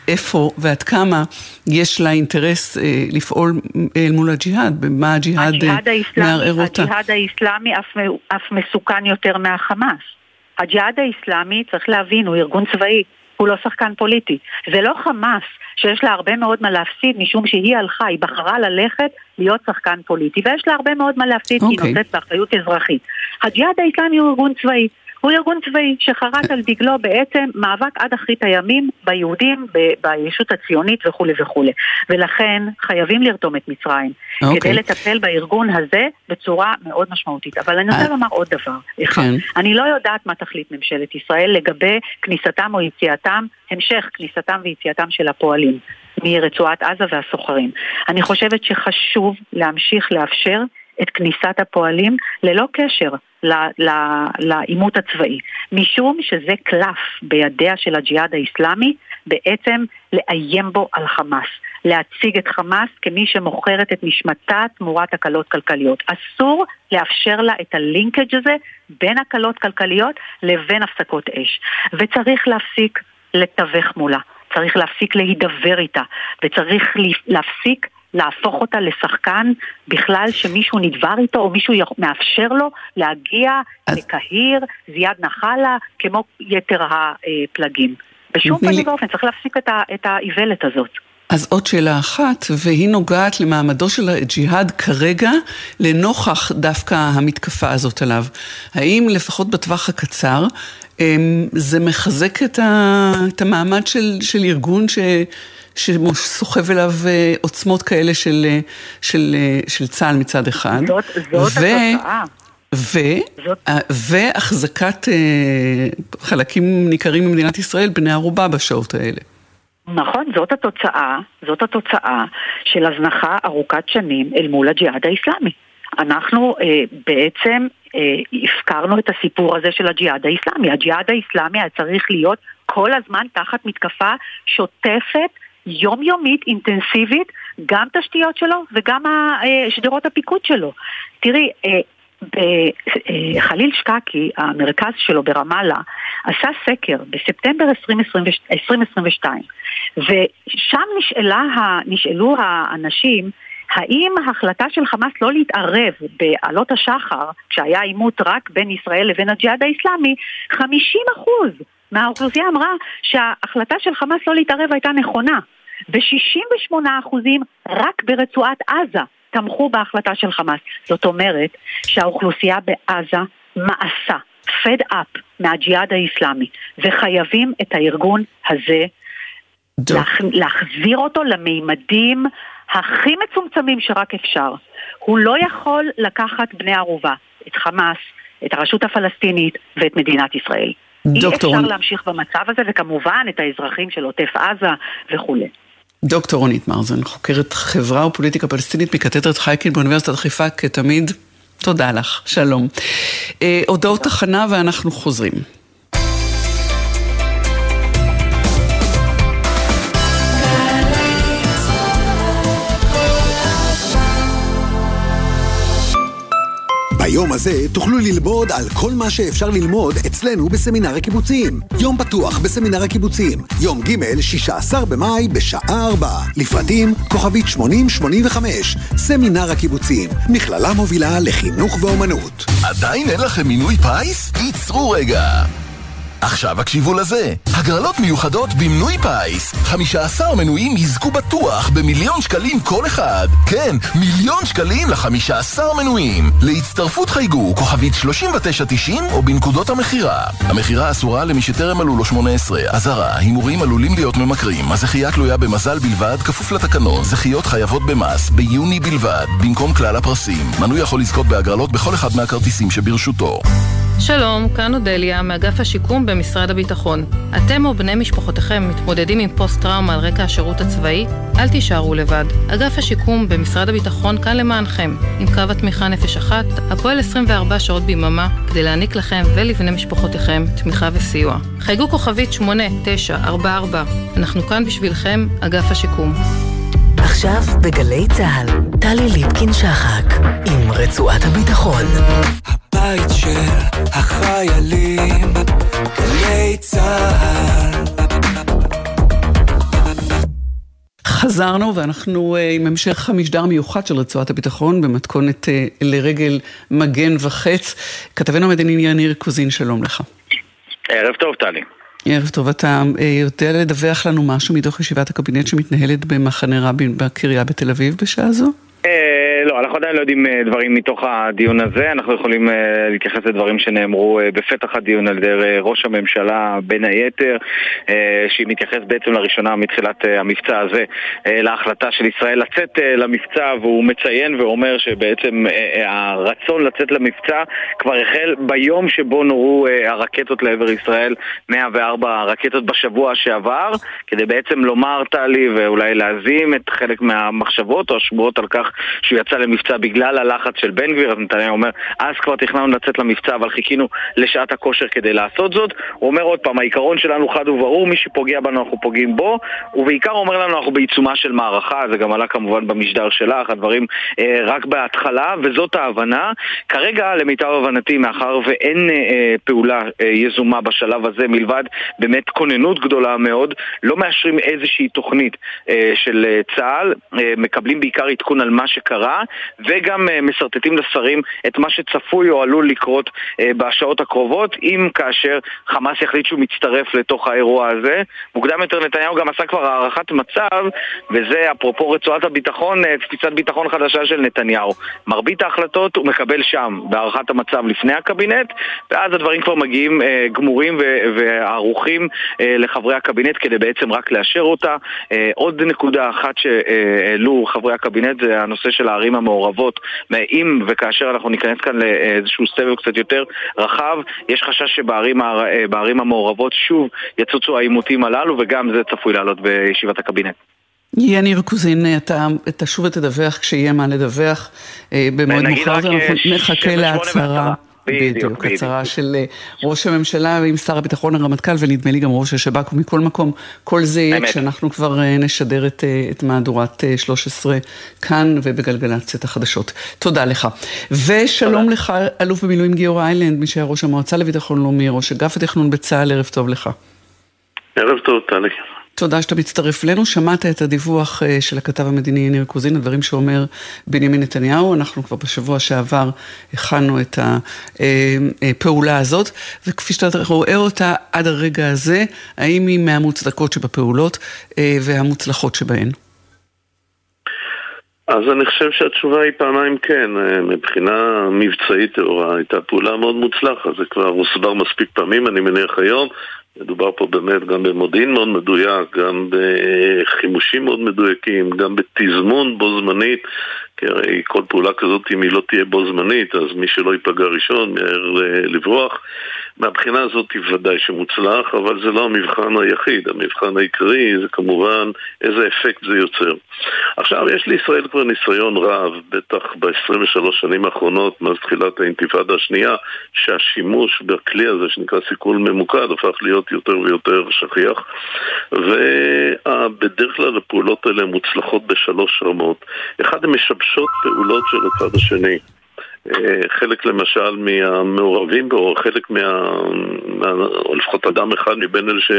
איפה ועד כמה יש לה אינטרס לפעול אל מול הג'יהאד, במה הג'יהאד, הג'יהאד מערער אותה. הג'יהאד האיסלאמי אף, אף מסוכן יותר מהחמאס. הג'יהאד האיסלאמי, צריך להבין, הוא ארגון צבאי. הוא לא שחקן פוליטי. זה לא חמאס שיש לה הרבה מאוד מה להפסיד משום שהיא הלכה, היא בחרה ללכת להיות שחקן פוליטי, ויש לה הרבה מאוד מה להפסיד okay. כי היא אוקיי. נושאת באחריות אזרחית. הג'יהאד האיסלאמי הוא ארגון צבאי. הוא ארגון צבאי שחרט על דגלו בעצם מאבק עד אחרית הימים ביהודים, בישות הציונית וכולי וכולי. ולכן חייבים לרתום את מצרים okay. כדי אוקיי. לטפל בארגון הזה בצורה מאוד משמעותית. אבל אני רוצה אה. לומר עוד דבר. אחד, כן. אני לא יודעת מה תחליט ממשלת ישראל לגבי כניסתם או יציאתם, המשך כניסתם ויציאתם של הפועלים. מרצועת עזה והסוחרים. אני חושבת שחשוב להמשיך לאפשר את כניסת הפועלים ללא קשר לעימות הצבאי, משום שזה קלף בידיה של הג'יהאד האיסלאמי בעצם לאיים בו על חמאס, להציג את חמאס כמי שמוכרת את נשמתה תמורת הקלות כלכליות. אסור לאפשר לה את הלינקג' הזה בין הקלות כלכליות לבין הפסקות אש. וצריך להפסיק לתווך מולה, צריך להפסיק להידבר איתה, וצריך להפסיק להפוך אותה לשחקן בכלל שמישהו נדבר איתו או מישהו מאפשר לו להגיע אז... לקהיר, זיאד נחלה, כמו יתר הפלגים. בשום פנים ואופן, צריך להפסיק את האיוולת הזאת. אז עוד שאלה אחת, והיא נוגעת למעמדו של הג'יהאד כרגע, לנוכח דווקא המתקפה הזאת עליו. האם לפחות בטווח הקצר, אמ, זה מחזק את המעמד של, של ארגון ש... שסוחב אליו אה, עוצמות כאלה של, אה, של, אה, של צה"ל מצד אחד. זאת, זאת ו... התוצאה. ו... זאת... והחזקת חלקים ניכרים ממדינת ישראל בני ערובה בשעות האלה. נכון, זאת התוצאה, זאת התוצאה של הזנחה ארוכת שנים אל מול הג'יהאד האיסלאמי. אנחנו אה, בעצם אה, הפקרנו את הסיפור הזה של הג'יהאד האיסלאמי. הג'יהאד האיסלאמי היה צריך להיות כל הזמן תחת מתקפה שוטפת יומיומית, אינטנסיבית, גם תשתיות שלו וגם שדרות הפיקוד שלו. תראי, חליל שקקי, המרכז שלו ברמאללה, עשה סקר בספטמבר 2022, ושם נשאלו האנשים האם ההחלטה של חמאס לא להתערב בעלות השחר, כשהיה עימות רק בין ישראל לבין הג'יהאד האיסלאמי, 50% מהאוכלוסייה אמרה שההחלטה של חמאס לא להתערב הייתה נכונה, ו-68% רק ברצועת עזה תמכו בהחלטה של חמאס. זאת אומרת שהאוכלוסייה בעזה מעשה, fed up מהג'יהאד האיסלאמי, וחייבים את הארגון הזה להח... להחזיר אותו למימדים הכי מצומצמים שרק אפשר. הוא לא יכול לקחת בני ערובה, את חמאס, את הרשות הפלסטינית ואת מדינת ישראל. דוקטור... אי אפשר להמשיך במצב הזה, וכמובן את האזרחים של עוטף עזה וכולי. דוקטור רונית מרזן, חוקרת חברה ופוליטיקה פלסטינית מקתדרת חייקין באוניברסיטת חיפה, כתמיד, תודה לך, שלום. אה, הודעות תחנה ואנחנו חוזרים. ביום הזה תוכלו ללמוד על כל מה שאפשר ללמוד אצלנו בסמינר הקיבוצים. יום פתוח בסמינר הקיבוצים, יום ג' 16 במאי בשעה 4. לפרטים כוכבית 8085, סמינר הקיבוצים, מכללה מובילה לחינוך ואומנות. עדיין אין לכם מינוי פיס? עצרו רגע! עכשיו הקשיבו לזה, הגרלות מיוחדות במנוי פיס. 15 מנויים יזכו בטוח במיליון שקלים כל אחד. כן, מיליון שקלים ל-15 מנויים. להצטרפות חייגו כוכבית 3990 או בנקודות המכירה. המכירה אסורה למי שטרם מלאו לו 18. אזהרה, הימורים עלולים להיות ממכרים. הזכייה תלויה במזל בלבד, כפוף לתקנון. זכיות חייבות במס, ביוני בלבד, במקום כלל הפרסים. מנוי יכול לזכות בהגרלות בכל אחד מהכרטיסים שברשותו. שלום, כאן אודליה, מאגף השיקום במשרד הביטחון. אתם או בני משפחותיכם מתמודדים עם פוסט-טראומה על רקע השירות הצבאי? אל תישארו לבד. אגף השיקום במשרד הביטחון כאן למענכם, עם קו התמיכה נפש אחת, הפועל 24 שעות ביממה, כדי להעניק לכם ולבני משפחותיכם תמיכה וסיוע. חייגו כוכבית 8944, אנחנו כאן בשבילכם, אגף השיקום. עכשיו בגלי צה"ל, טלי ליפקין-שחק, עם רצועת הביטחון. הבית של החיילים, גלי צה"ל. חזרנו ואנחנו uh, עם המשך המשדר המיוחד של רצועת הביטחון במתכונת uh, לרגל מגן וחץ. כתבנו המדיני יניר קוזין, שלום לך. ערב טוב, טלי. ערב טוב, אתה uh, יודע לדווח לנו משהו מתוך ישיבת הקבינט שמתנהלת במחנה רבין בקריה בתל אביב בשעה זו? אה, לא, אנחנו עדיין לא יודעים אה, דברים מתוך הדיון הזה, אנחנו יכולים אה, להתייחס לדברים שנאמרו בפתח הדיון על ידי ראש הממשלה בין היתר, שהיא מתייחסת בעצם לראשונה מתחילת המבצע הזה להחלטה של ישראל לצאת למבצע, והוא מציין ואומר שבעצם הרצון לצאת למבצע כבר החל ביום שבו נורו הרקטות לעבר ישראל, 104 רקטות בשבוע שעבר, כדי בעצם לומר, טלי, ואולי להזים את חלק מהמחשבות או השבועות על כך שהוא יצא למבצע בגלל הלחץ של בן גביר, אז נתניהו אומר, אז כבר תכננו לצאת למבצע, אבל חיכינו לשעת הכושר כדי לעשות זאת. הוא אומר עוד פעם, העיקרון שלנו חד וברור, מי שפוגע בנו אנחנו פוגעים בו, ובעיקר אומר לנו אנחנו בעיצומה של מערכה, זה גם עלה כמובן במשדר שלך, הדברים אה, רק בהתחלה, וזאת ההבנה. כרגע, למיטב הבנתי, מאחר ואין אה, אה, פעולה אה, יזומה בשלב הזה, מלבד באמת כוננות גדולה מאוד, לא מאשרים איזושהי תוכנית אה, של אה, צה"ל, אה, מקבלים בעיקר עדכון על מה שקרה, וגם uh, משרטטים לשרים את מה שצפוי או עלול לקרות uh, בשעות הקרובות, אם כאשר חמאס יחליט שהוא מצטרף לתוך האירוע הזה. מוקדם יותר נתניהו גם עשה כבר הערכת מצב, וזה אפרופו רצועת הביטחון, uh, תפיסת ביטחון חדשה של נתניהו. מרבית ההחלטות הוא מקבל שם, בהערכת המצב לפני הקבינט, ואז הדברים כבר מגיעים גמורים וערוכים לחברי הקבינט כדי בעצם רק לאשר אותה. עוד נקודה אחת שהעלו חברי הקבינט זה הנושא של הערים המעורבות. אם וכאשר אנחנו ניכנס כאן לאיזשהו סבב קצת יותר רחב, יש חשש שבערים המעורבות שוב יצוצו העימותים הללו, וגם זה צפוי לעלות בישיבת הקבינט. יניר קוזין, אתה תשוב ותדווח כשיהיה מה לדווח. במועד מאוחר אנחנו נחכה להצהרה. בדיוק, הצהרה של אה, ראש הממשלה עם שר הביטחון הרמטכ"ל ונדמה לי גם ראש השב"כ ומכל מקום, כל זה יהיה כשאנחנו כבר אה, נשדר את, אה, את מהדורת 13 כאן ובגלגלצ את החדשות. תודה לך. ושלום תודה. לך, אלוף במילואים גיורא איילנד, מי שהיה ראש המועצה לביטחון לאומי, ראש אגף התכנון בצה"ל, ערב טוב לך. ערב טוב, טלי. תודה שאתה מצטרף אלינו. שמעת את הדיווח אה, של הכתב המדיני ניר קוזין, הדברים שאומר בנימין נתניהו. אנחנו כבר בשבוע שעבר הכנו את הפעולה הזאת, וכפי שאתה רואה אותה עד הרגע הזה, האם היא מהמוצדקות שבפעולות אה, והמוצלחות שבהן? אז אני חושב שהתשובה היא פעמיים כן. אה, מבחינה מבצעית טהורה הייתה פעולה מאוד מוצלחת, זה כבר הוסבר מספיק פעמים, אני מניח היום. מדובר פה באמת גם במודיעין מאוד מדויק, גם בחימושים מאוד מדויקים, גם בתזמון בו זמנית, כי הרי כל פעולה כזאת, אם היא לא תהיה בו זמנית, אז מי שלא ייפגע ראשון, מהר לברוח. מהבחינה הזאת היא ודאי שמוצלח, אבל זה לא המבחן היחיד. המבחן העיקרי זה כמובן איזה אפקט זה יוצר. עכשיו, יש לישראל כבר ניסיון רב, בטח ב-23 שנים האחרונות, מאז תחילת האינתיפאדה השנייה, שהשימוש בכלי הזה שנקרא סיכול ממוקד הפך להיות יותר ויותר שכיח, ובדרך כלל הפעולות האלה מוצלחות בשלוש רמות. אחד, הן משבשות פעולות של הצד השני. אה, חלק למשל מהמעורבים בו, חלק. מה... או לפחות אדם אחד מבין אלה ש...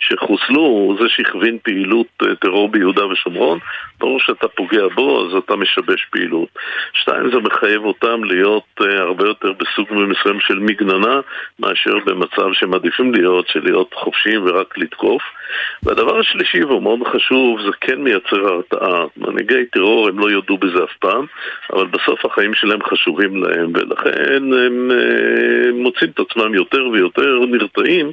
שחוסלו, הוא זה שהכווין פעילות אה, טרור ביהודה ושומרון, ברור שאתה פוגע בו, אז אתה משבש פעילות. שתיים, זה מחייב אותם להיות אה, הרבה יותר בסוג מסוים של מגננה, מאשר במצב שמעדיפים להיות, של להיות חופשיים ורק לתקוף. והדבר השלישי, והוא מאוד חשוב, זה כן מייצר הרתעה. מנהיגי טרור, הם לא יודו בזה אף פעם, אבל בסוף החיים שלהם חשובים להם, ולכן הם אה, מוצאים את עצמם יותר ויותר נרתעים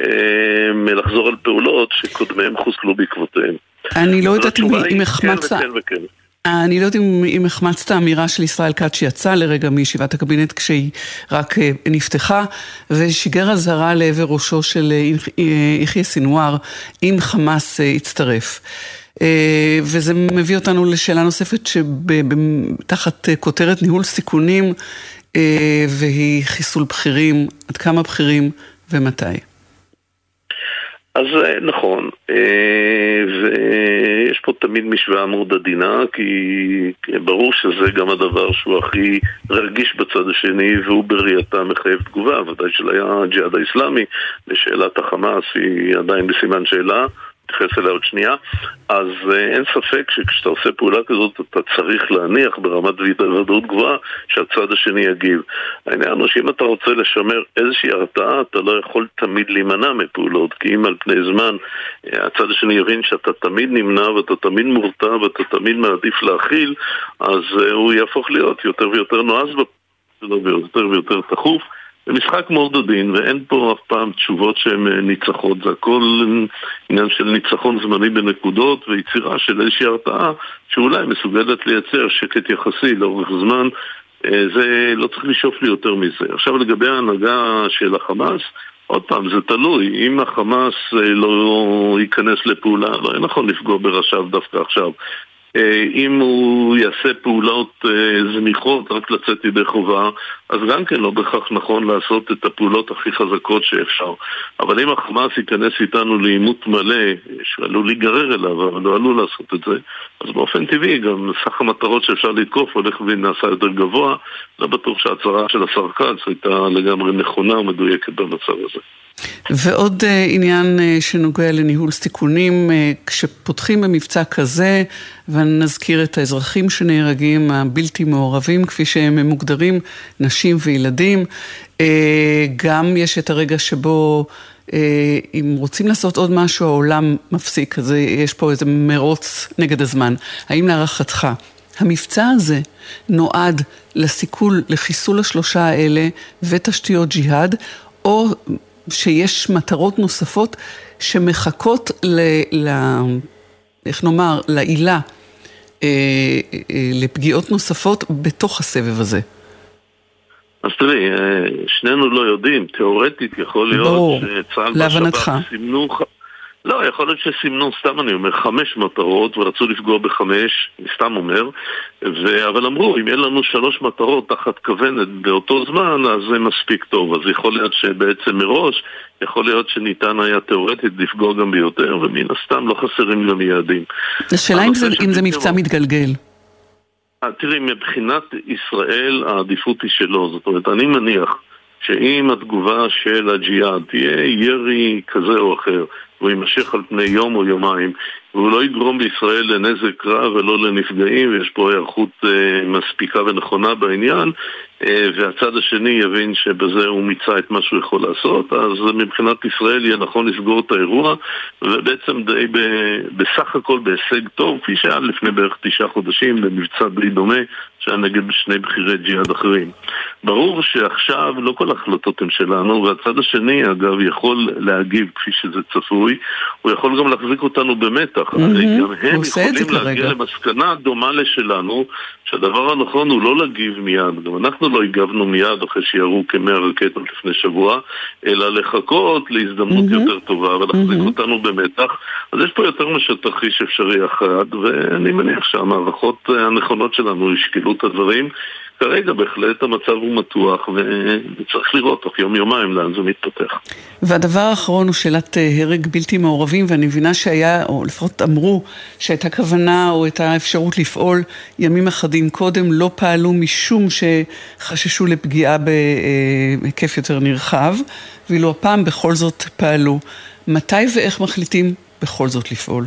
אה, מלחזור על פעולות שקודמיהם חוסלו בעקבותיהם. אני לא יודעת אם החמצת... כן וכן וכן. אני לא יודעת אם, אם החמצת אמירה של ישראל כץ שיצא לרגע מישיבת הקבינט כשהיא רק אה, נפתחה ושיגר אזהרה לעבר ראשו של יחיא סינואר אם חמאס יצטרף. אה, וזה מביא אותנו לשאלה נוספת שתחת כותרת ניהול סיכונים אה, והיא חיסול בכירים, עד כמה בכירים ומתי. אז אה, נכון, ויש פה תמיד משוואה מאוד עדינה, כי ברור שזה גם הדבר שהוא הכי רגיש בצד השני, והוא בראייתה מחייב תגובה, ודאי של הג'יהאד האיסלאמי, ושאלת החמאס היא עדיין בסימן שאלה. נתייחס אליה עוד שנייה, אז אה, אין ספק שכשאתה עושה פעולה כזאת אתה צריך להניח ברמת ודאות גבוהה שהצד השני יגיב. העניין הוא שאם אתה רוצה לשמר איזושהי הרתעה, אתה לא יכול תמיד להימנע מפעולות, כי אם על פני זמן אה, הצד השני יבין שאתה תמיד נמנע ואתה תמיד מורתע ואתה תמיד מעדיף להכיל, אז אה, הוא יהפוך להיות יותר ויותר נועז ויותר ויותר תכוף. זה משחק מאוד עדין, ואין פה אף פעם תשובות שהן אה, ניצחות, זה הכל עניין של ניצחון זמני בנקודות ויצירה של איזושהי הרתעה שאולי מסוגלת לייצר שקט יחסי לאורך זמן, אה, זה לא צריך לשאוף לי יותר מזה. עכשיו לגבי ההנהגה של החמאס, עוד פעם, זה תלוי. אם החמאס אה, לא ייכנס לפעולה, לא יהיה נכון לפגוע בראשיו דווקא עכשיו. אם הוא יעשה פעולות זניחות, רק לצאת ידי חובה, אז גם כן לא בהכרח נכון לעשות את הפעולות הכי חזקות שאפשר. אבל אם החמאס ייכנס איתנו לעימות מלא, שעלול להיגרר אליו, אבל לא עלול לעשות את זה, אז באופן טבעי גם סך המטרות שאפשר לתקוף הולך ונעשה יותר גבוה. לא בטוח שההצהרה של השר כץ הייתה לגמרי נכונה ומדויקת במצב הזה. ועוד uh, עניין uh, שנוגע לניהול סיכונים, uh, כשפותחים במבצע כזה, ונזכיר את האזרחים שנהרגים, הבלתי מעורבים, כפי שהם מוגדרים, נשים וילדים, uh, גם יש את הרגע שבו uh, אם רוצים לעשות עוד משהו, העולם מפסיק, אז יש פה איזה מרוץ נגד הזמן. האם להערכתך, המבצע הזה נועד לסיכול, לחיסול השלושה האלה ותשתיות ג'יהאד, או שיש מטרות נוספות שמחכות ל... ל איך נאמר, לעילה, אה, אה, לפגיעות נוספות בתוך הסבב הזה. אז תראי, אה, שנינו לא יודעים, תיאורטית יכול להיות ברור, שצה"ל והשב"כ סימנו... לא, יכול להיות שסימנו, סתם אני אומר, חמש מטרות ורצו לפגוע בחמש, אני סתם אומר, ו... אבל אמרו, אם אין לנו שלוש מטרות תחת כוונת באותו זמן, אז זה מספיק טוב. אז יכול להיות שבעצם מראש, יכול להיות שניתן היה תאורטית לפגוע גם ביותר, ומן הסתם לא חסרים גם יעדים. השאלה אם זה, אם זה מבצע מתגלגל. אה, תראי, מבחינת ישראל העדיפות היא שלא. זאת אומרת, אני מניח שאם התגובה של הג'יהאד תהיה ירי כזה או אחר, והוא יימשך על פני יום או יומיים, והוא לא יגרום בישראל לנזק רע ולא לנפגעים, ויש פה היערכות אה, מספיקה ונכונה בעניין, אה, והצד השני יבין שבזה הוא מיצה את מה שהוא יכול לעשות, אז מבחינת ישראל יהיה נכון לסגור את האירוע, ובעצם די ב, בסך הכל בהישג טוב, כפי שהיה לפני בערך תשעה חודשים, במבצע די דומה, שהיה נגד שני בכירי ג'יהאד אחרים. ברור שעכשיו לא כל ההחלטות הן שלנו, והצד השני אגב יכול להגיב כפי שזה צפוי, הוא יכול גם להחזיק אותנו במתח. Mm-hmm. גם הם יכולים להגיע למסקנה דומה לשלנו, שהדבר הנכון הוא לא להגיב מיד. גם אנחנו לא הגבנו מיד אחרי שירו כמאה רקטות לפני שבוע, אלא לחכות להזדמנות mm-hmm. יותר טובה ולהחזיק mm-hmm. אותנו במתח. אז יש פה יותר מאשר תרחיש אפשרי אחד, ואני מניח שהמערכות הנכונות שלנו ישקלו את הדברים. כרגע בהחלט המצב הוא מתוח וצריך לראות תוך יום-יומיים לאן זה מתפתח. והדבר האחרון הוא שאלת אה, הרג בלתי מעורבים, ואני מבינה שהיה, או לפחות אמרו, שהייתה כוונה או הייתה אפשרות לפעול ימים אחדים קודם, לא פעלו משום שחששו לפגיעה בהיקף יותר נרחב, ואילו הפעם בכל זאת פעלו. מתי ואיך מחליטים בכל זאת לפעול?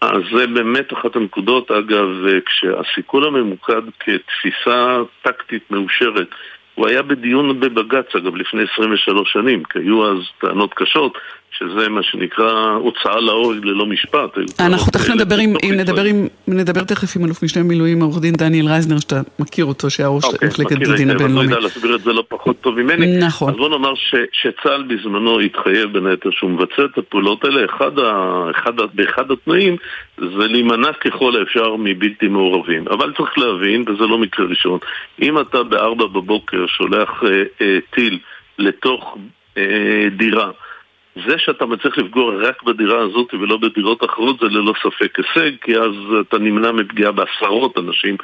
אז זה באמת אחת הנקודות, אגב, כשהסיכול הממוקד כתפיסה טקטית מאושרת הוא היה בדיון בבג"ץ, אגב, לפני 23 שנים, כי היו אז טענות קשות שזה מה שנקרא הוצאה להורג ללא משפט. אנחנו תכף נדבר עם, אם נדבר, עם, נדבר תכף עם אלוף משנה מילואים, עורך דין דניאל רייזנר, שאתה מכיר אותו, שהיה ראש אוקיי, מחלקת הדין הבינלאומי. אני לא יודע להסביר את זה לא פחות טוב ממני. נכון. אז בוא נאמר ש, שצה"ל בזמנו התחייב בין היתר שהוא מבצע את הפעולות האלה, אחד ה, אחד, באחד התנאים זה להימנע ככל האפשר מבלתי מעורבים. אבל צריך להבין, וזה לא מקרה ראשון, אם אתה בארבע בבוקר שולח אה, אה, טיל לתוך אה, דירה, זה שאתה מצליח לפגוע רק בדירה הזאת ולא בדירות אחרות זה ללא ספק הישג, כי אז אתה נמנע מפגיעה בעשרות אנשים.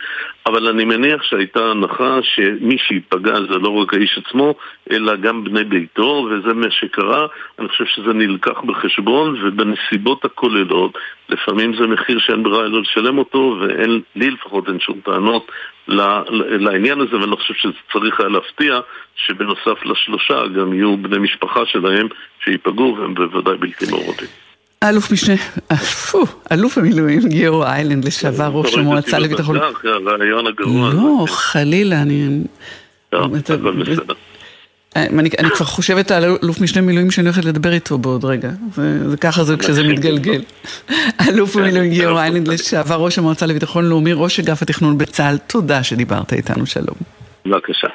אבל אני מניח שהייתה הנחה שמי שייפגע זה לא רק האיש עצמו, אלא גם בני ביתו, וזה מה שקרה. אני חושב שזה נלקח בחשבון, ובנסיבות הכוללות, לפעמים זה מחיר שאין ברירה אלא לשלם אותו, ולי לפחות אין שום טענות לעניין הזה, ואני חושב שזה צריך היה להפתיע שבנוסף לשלושה גם יהיו בני משפחה שלהם שייפגעו, והם בוודאי בלתי מעורבים. אלוף משנה, אלוף המילואים גיאור איילנד, לשעבר ראש המועצה לביטחון. לא, חלילה, אני... אני, אני כבר חושבת על אלוף משנה מילואים שאני הולכת לדבר איתו בעוד רגע. זה, זה ככה זה כשזה מתגלגל. אלוף המילואים גיאור איילנד, לשעבר ראש המועצה לביטחון לאומי, ראש אגף התכנון בצה"ל, תודה שדיברת איתנו, שלום. בבקשה.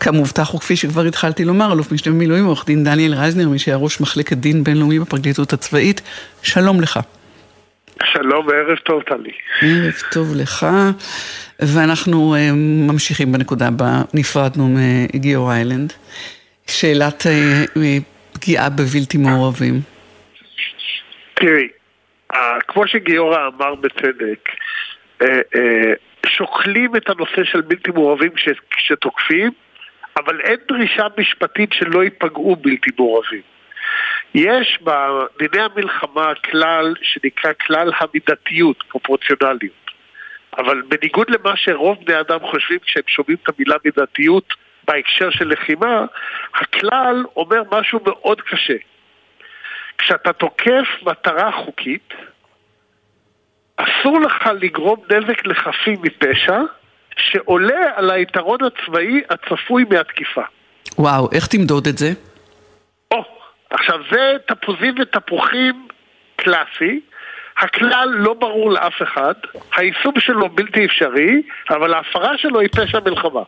כמובטח וכפי שכבר התחלתי לומר, אלוף משנה במילואים, עורך דין דניאל רייזנר, מי שהיה ראש מחלקת דין בינלאומי בפרקליטות הצבאית, שלום לך. שלום וערב טוב, טלי. ערב טוב לך, ואנחנו uh, ממשיכים בנקודה בה נפרדנו מגיאו איילנד. שאלת uh, פגיעה בבלתי מעורבים. תראי, כמו שגיורא אמר בצדק, uh, שוקלים את הנושא של בלתי מעורבים כשתוקפים, אבל אין דרישה משפטית שלא ייפגעו בלתי מעורבים. יש בדיני המלחמה כלל שנקרא כלל המידתיות, פרופורציונליות. אבל בניגוד למה שרוב בני אדם חושבים כשהם שומעים את המילה מידתיות בהקשר של לחימה, הכלל אומר משהו מאוד קשה. כשאתה תוקף מטרה חוקית, אסור לך לגרום נזק לחפים מפשע שעולה על היתרון הצבאי הצפוי מהתקיפה. וואו, איך תמדוד את זה? עכשיו זה תפוזים ותפוחים קלאסי. הכלל לא ברור לאף אחד, היישום שלו בלתי אפשרי, אבל ההפרה שלו היא פשע מלחמה.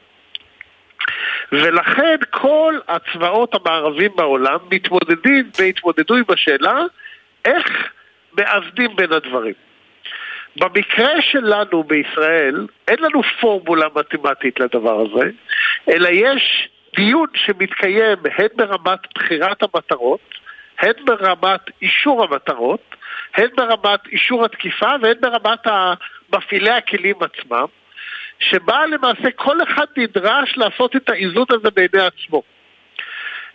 ולכן כל הצבאות המערבים בעולם מתמודדים והתמודדו עם השאלה איך מאזנים בין הדברים. במקרה שלנו בישראל, אין לנו פורמולה מתמטית לדבר הזה, אלא יש דיון שמתקיים הן ברמת בחירת המטרות, הן ברמת אישור המטרות, הן ברמת אישור התקיפה והן ברמת מפעילי הכלים עצמם, שבה למעשה כל אחד נדרש לעשות את האיזון הזה בעיני עצמו.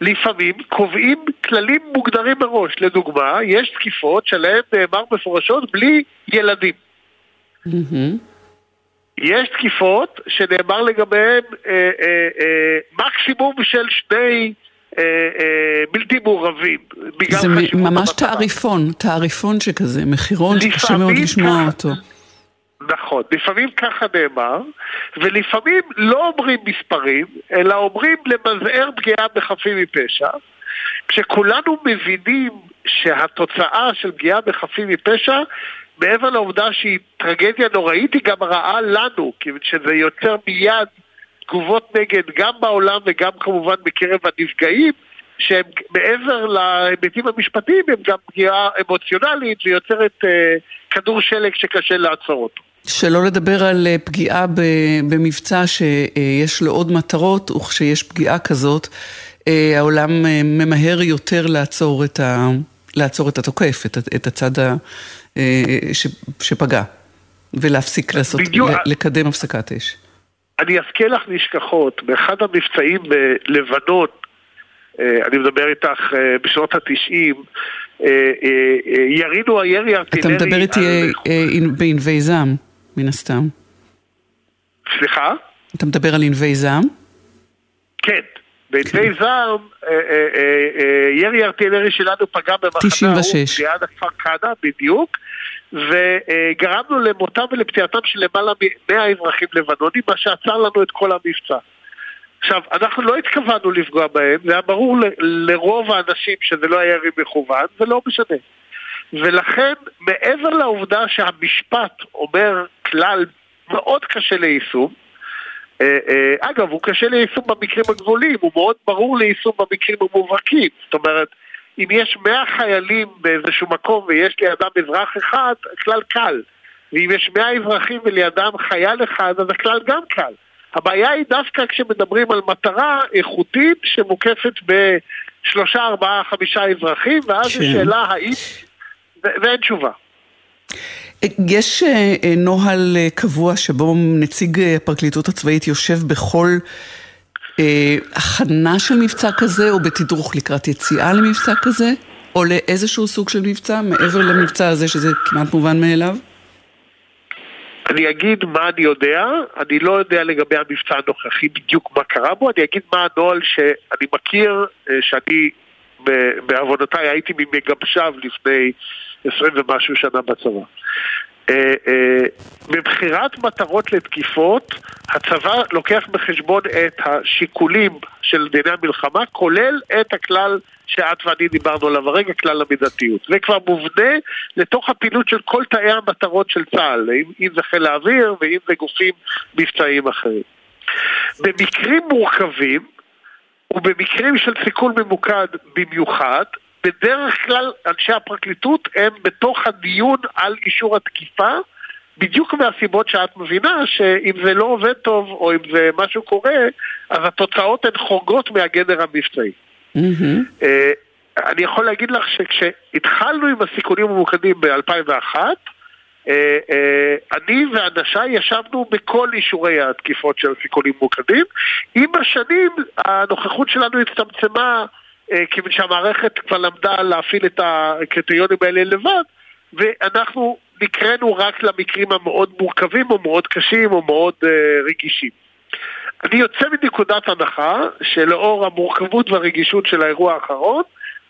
לפעמים קובעים כללים מוגדרים מראש. לדוגמה, יש תקיפות שלהן נאמר מפורשות בלי ילדים. Mm-hmm. יש תקיפות שנאמר לגביהן אה, אה, אה, מקסימום של שני אה, אה, בלתי מעורבים. זה ממש תעריפון, תעריפון שכזה, מחירון שקשה מאוד לשמוע אותו. נכון, לפעמים ככה נאמר, ולפעמים לא אומרים מספרים, אלא אומרים למזער פגיעה בחפים מפשע, כשכולנו מבינים שהתוצאה של פגיעה בחפים מפשע, מעבר לעובדה שהיא טרגדיה נוראית, היא גם רעה לנו, כי שזה יוצר מיד תגובות נגד גם בעולם וגם כמובן בקרב הנפגעים, שהם מעבר להיבטים המשפטיים הם גם פגיעה אמוציונלית ויוצרת אה, כדור שלג שקשה לעצור אותו. שלא לדבר על אה, פגיעה במבצע שיש לו עוד מטרות, וכשיש פגיעה כזאת, אה, העולם אה, ממהר יותר לעצור את, ה, לעצור את התוקף, את, את הצד ה, ש, שפגע, ולהפסיק לעשות, בדיוק, לקדם הפסקת אש. אני אזכיר לך נשכחות, באחד המבצעים בלבנון, אני מדבר איתך בשנות התשעים, ירינו הירי ארטילרי... אתה מדבר איתי בענבי זעם. מן הסתם. סליחה? אתה מדבר על ענבי זעם? כן. בענבי זעם, אה, אה, אה, ירי ארטילרי שלנו פגע במחנה ההוא, ליד הכפר כנא, בדיוק, וגרמנו למותם ולפציעתם של למעלה מ-100 אזרחים לבנונים, מה שעצר לנו את כל המבצע. עכשיו, אנחנו לא התכוונו לפגוע בהם, זה היה ברור לרוב האנשים שזה לא היה ירי מכוון, זה לא משנה. ולכן, מעבר לעובדה שהמשפט אומר כלל מאוד קשה ליישום, אגב, הוא קשה ליישום במקרים הגבולים, הוא מאוד ברור ליישום במקרים המובהקים. זאת אומרת, אם יש מאה חיילים באיזשהו מקום ויש לידם אזרח אחד, הכלל קל. ואם יש מאה אזרחים ולידם חייל אחד, אז הכלל גם קל. הבעיה היא דווקא כשמדברים על מטרה איכותית שמוקפת בשלושה, ארבעה, חמישה אזרחים, ואז כן. השאלה האם ואין תשובה. יש אה, אה, נוהל אה, קבוע שבו נציג הפרקליטות הצבאית יושב בכל הכנה של מבצע כזה, או בתדרוך לקראת יציאה למבצע כזה, או לאיזשהו סוג של מבצע, מעבר למבצע הזה שזה כמעט מובן מאליו? אני אגיד מה אני יודע, אני לא יודע לגבי המבצע הנוכחי בדיוק מה קרה בו, אני אגיד מה הנוהל שאני מכיר, שאני בעוונותיי הייתי ממגבשיו לפני עשרים ומשהו שנה בצבא. אה, אה, בבחירת מטרות לתקיפות, הצבא לוקח בחשבון את השיקולים של דיני המלחמה, כולל את הכלל שאת ואני דיברנו עליו הרגע, כלל המידתיות. זה כבר מובנה לתוך הפעילות של כל תאי המטרות של צה"ל, אם זה חיל האוויר ואם זה גופים מבצעיים אחרים. במקרים מורכבים, ובמקרים של סיכול ממוקד במיוחד, בדרך כלל אנשי הפרקליטות הם בתוך הדיון על אישור התקיפה בדיוק מהסיבות שאת מבינה שאם זה לא עובד טוב או אם זה משהו קורה אז התוצאות הן חורגות מהגדר המבצעי. Mm-hmm. אני יכול להגיד לך שכשהתחלנו עם הסיכונים הממוקדים ב-2001 אה, אה, אני ואנשיי ישבנו בכל אישורי התקיפות של הסיכונים ממוקדים עם השנים הנוכחות שלנו הצטמצמה כיוון שהמערכת כבר למדה להפעיל את הקריטריונים האלה לבד, ואנחנו נקראנו רק למקרים המאוד מורכבים או מאוד קשים או מאוד uh, רגישים. אני יוצא מנקודת הנחה שלאור המורכבות והרגישות של האירוע האחרון,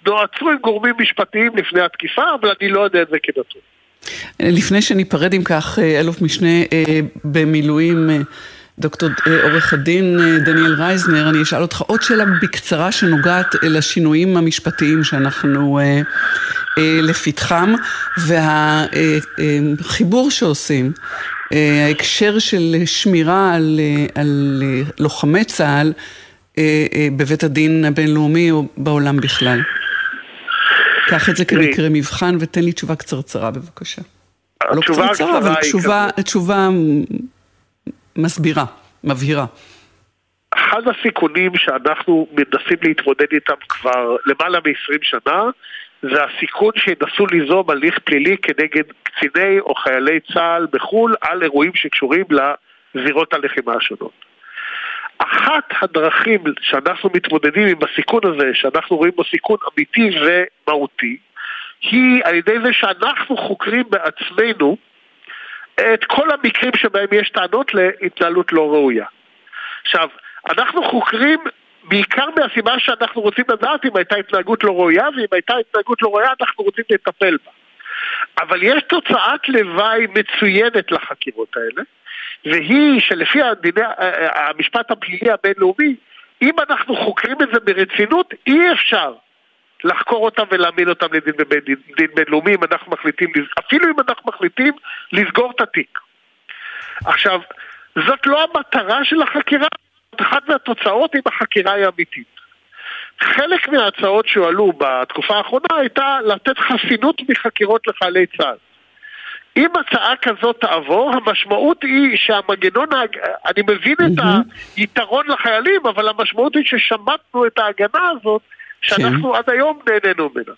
נועצו עם גורמים משפטיים לפני התקיפה, אבל אני לא יודע את זה כנתון. לפני שניפרד אם כך, אה, אלוף משנה במילואים דוקטור אה, עורך הדין אה, דניאל רייזנר, אני אשאל אותך עוד שאלה בקצרה שנוגעת לשינויים המשפטיים שאנחנו אה, לפתחם והחיבור שעושים, ההקשר של שמירה על, על לוחמי צה"ל בבית הדין הבינלאומי או בעולם בכלל. קח את זה כמקרה מבחן ותן לי תשובה קצרצרה בבקשה. לא קצרצרה, אבל תשובה, תשובה מסבירה, מבהירה. אחד הסיכונים שאנחנו מנסים להתמודד איתם כבר למעלה מ-20 שנה זה הסיכון שינסו ליזום הליך פלילי כנגד קציני או חיילי צה"ל בחו"ל על אירועים שקשורים לזירות הלחימה השונות. אחת הדרכים שאנחנו מתמודדים עם הסיכון הזה, שאנחנו רואים בו סיכון אמיתי ומהותי, היא על ידי זה שאנחנו חוקרים בעצמנו את כל המקרים שבהם יש טענות להתנהלות לא ראויה. עכשיו, אנחנו חוקרים בעיקר מהסיבה שאנחנו רוצים לדעת אם הייתה התנהגות לא ראויה, ואם הייתה התנהגות לא ראויה אנחנו רוצים לטפל בה. אבל יש תוצאת לוואי מצוינת לחקירות האלה, והיא שלפי הדיני, המשפט הפלילי הבינלאומי, אם אנחנו חוקרים את זה ברצינות, אי אפשר לחקור אותם ולהעמיד אותם לדין דין בינלאומי אם אנחנו מחליטים, אפילו אם אנחנו מחליטים לסגור את התיק. עכשיו, זאת לא המטרה של החקירה, אחת מהתוצאות אם החקירה היא אמיתית. חלק מההצעות שהועלו בתקופה האחרונה הייתה לתת חסינות מחקירות לחיילי צה"ל. אם הצעה כזאת תעבור, המשמעות היא שהמנגנון, אני מבין את היתרון לחיילים, אבל המשמעות היא ששמטנו את ההגנה הזאת שאנחנו כן. עד היום נהנינו ממנה.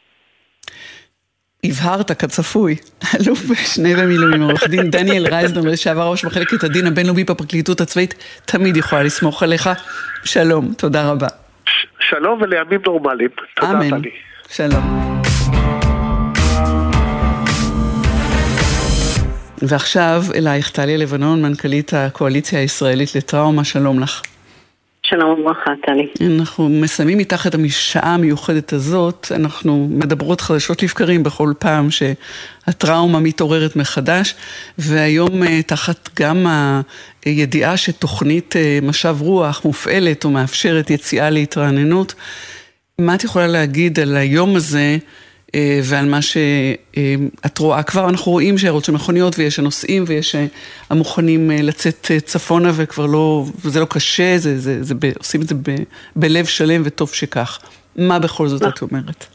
הבהרת כצפוי, אלוף שני במילואים, עורך דין דניאל רייזנר, לשעבר ראש מחלקת הדין הבינלאומי בפרקליטות הצבאית, תמיד יכולה לסמוך עליך. שלום, תודה רבה. שלום ולימים נורמליים. תודה, אמן. שלום. ועכשיו אלייך טליה לבנון, מנכ"לית הקואליציה הישראלית לטראומה, שלום לך. שלום וברכה, טלי. אנחנו מסיימים מתחת המשעה המיוחדת הזאת, אנחנו מדברות חדשות לבקרים בכל פעם שהטראומה מתעוררת מחדש, והיום אה, תחת גם הידיעה שתוכנית אה, משב רוח מופעלת או מאפשרת יציאה להתרעננות, מה את יכולה להגיד על היום הזה? אה, ועל מה שאת רואה. כבר אנחנו רואים שערות של מכוניות ויש הנוסעים ויש אה, המוכנים אה, לצאת צפונה וכבר לא, וזה לא קשה, זה, זה, זה, זה, עושים את זה ב, בלב שלם וטוב שכך. מה בכל זאת את אומרת?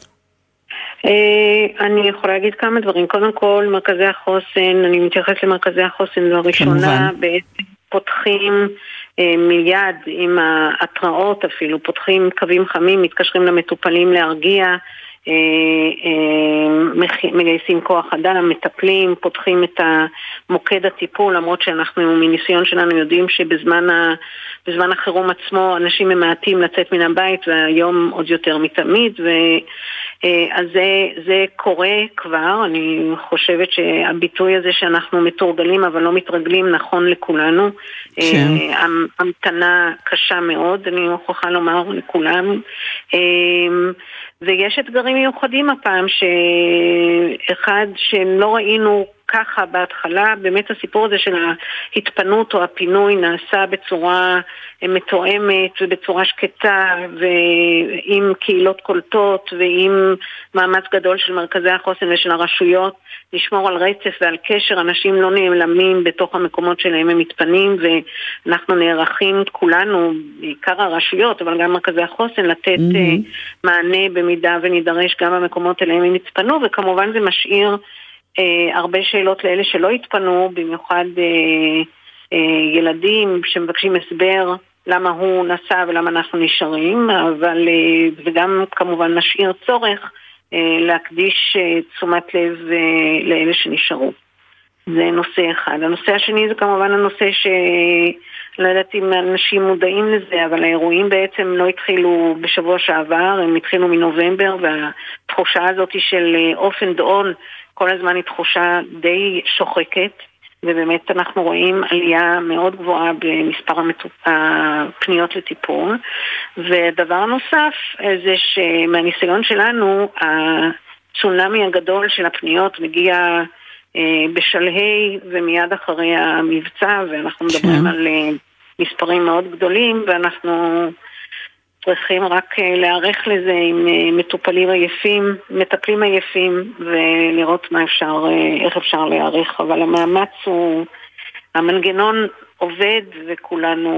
אני יכולה להגיד כמה דברים. קודם כל, מרכזי החוסן, אני מתייחסת למרכזי החוסן לראשונה, בעצם פותחים מיד עם ההתראות אפילו, פותחים קווים חמים, מתקשרים למטופלים להרגיע. אה, אה, מגייסים כוח אדם, מטפלים, פותחים את מוקד הטיפול, למרות שאנחנו מניסיון שלנו יודעים שבזמן ה, החירום עצמו אנשים ממעטים לצאת מן הבית והיום עוד יותר מתמיד ו, אה, אז זה, זה קורה כבר, אני חושבת שהביטוי הזה שאנחנו מתורגלים אבל לא מתרגלים נכון לכולנו. כן. המתנה קשה מאוד, אני מוכרחה לומר לכולם. ויש אתגרים מיוחדים הפעם, שאחד שלא ראינו ככה בהתחלה, באמת הסיפור הזה של ההתפנות או הפינוי נעשה בצורה מתואמת ובצורה שקטה ועם קהילות קולטות ועם מאמץ גדול של מרכזי החוסן ושל הרשויות לשמור על רצף ועל קשר, אנשים לא נעלמים בתוך המקומות שלהם הם מתפנים ואנחנו נערכים כולנו, בעיקר הרשויות, אבל גם מרכזי החוסן, לתת mm-hmm. מענה במידה ונידרש גם במקומות אליהם הם יתפנו וכמובן זה משאיר אה, הרבה שאלות לאלה שלא התפנו, במיוחד אה, אה, ילדים שמבקשים הסבר למה הוא נסע ולמה אנחנו נשארים, אבל, אה, וגם כמובן נשאיר צורך אה, להקדיש אה, תשומת לב אה, לאלה שנשארו. זה נושא אחד. הנושא השני זה כמובן הנושא ש... לא יודעת אם אנשים מודעים לזה, אבל האירועים בעצם לא התחילו בשבוע שעבר, הם התחילו מנובמבר, והתחושה הזאת של off and on כל הזמן היא תחושה די שוחקת, ובאמת אנחנו רואים עלייה מאוד גבוהה במספר הפניות לטיפול. ודבר נוסף זה שמהניסיון שלנו, הצונאמי הגדול של הפניות מגיע אה, בשלהי ומיד אחרי המבצע, ואנחנו מדברים כן. על אה, מספרים מאוד גדולים, ואנחנו צריכים רק אה, להיערך לזה עם אה, מטופלים עייפים, מטפלים עייפים, ולראות מה אפשר, אה, איך אפשר להיערך. אבל המאמץ הוא, המנגנון עובד, וכולנו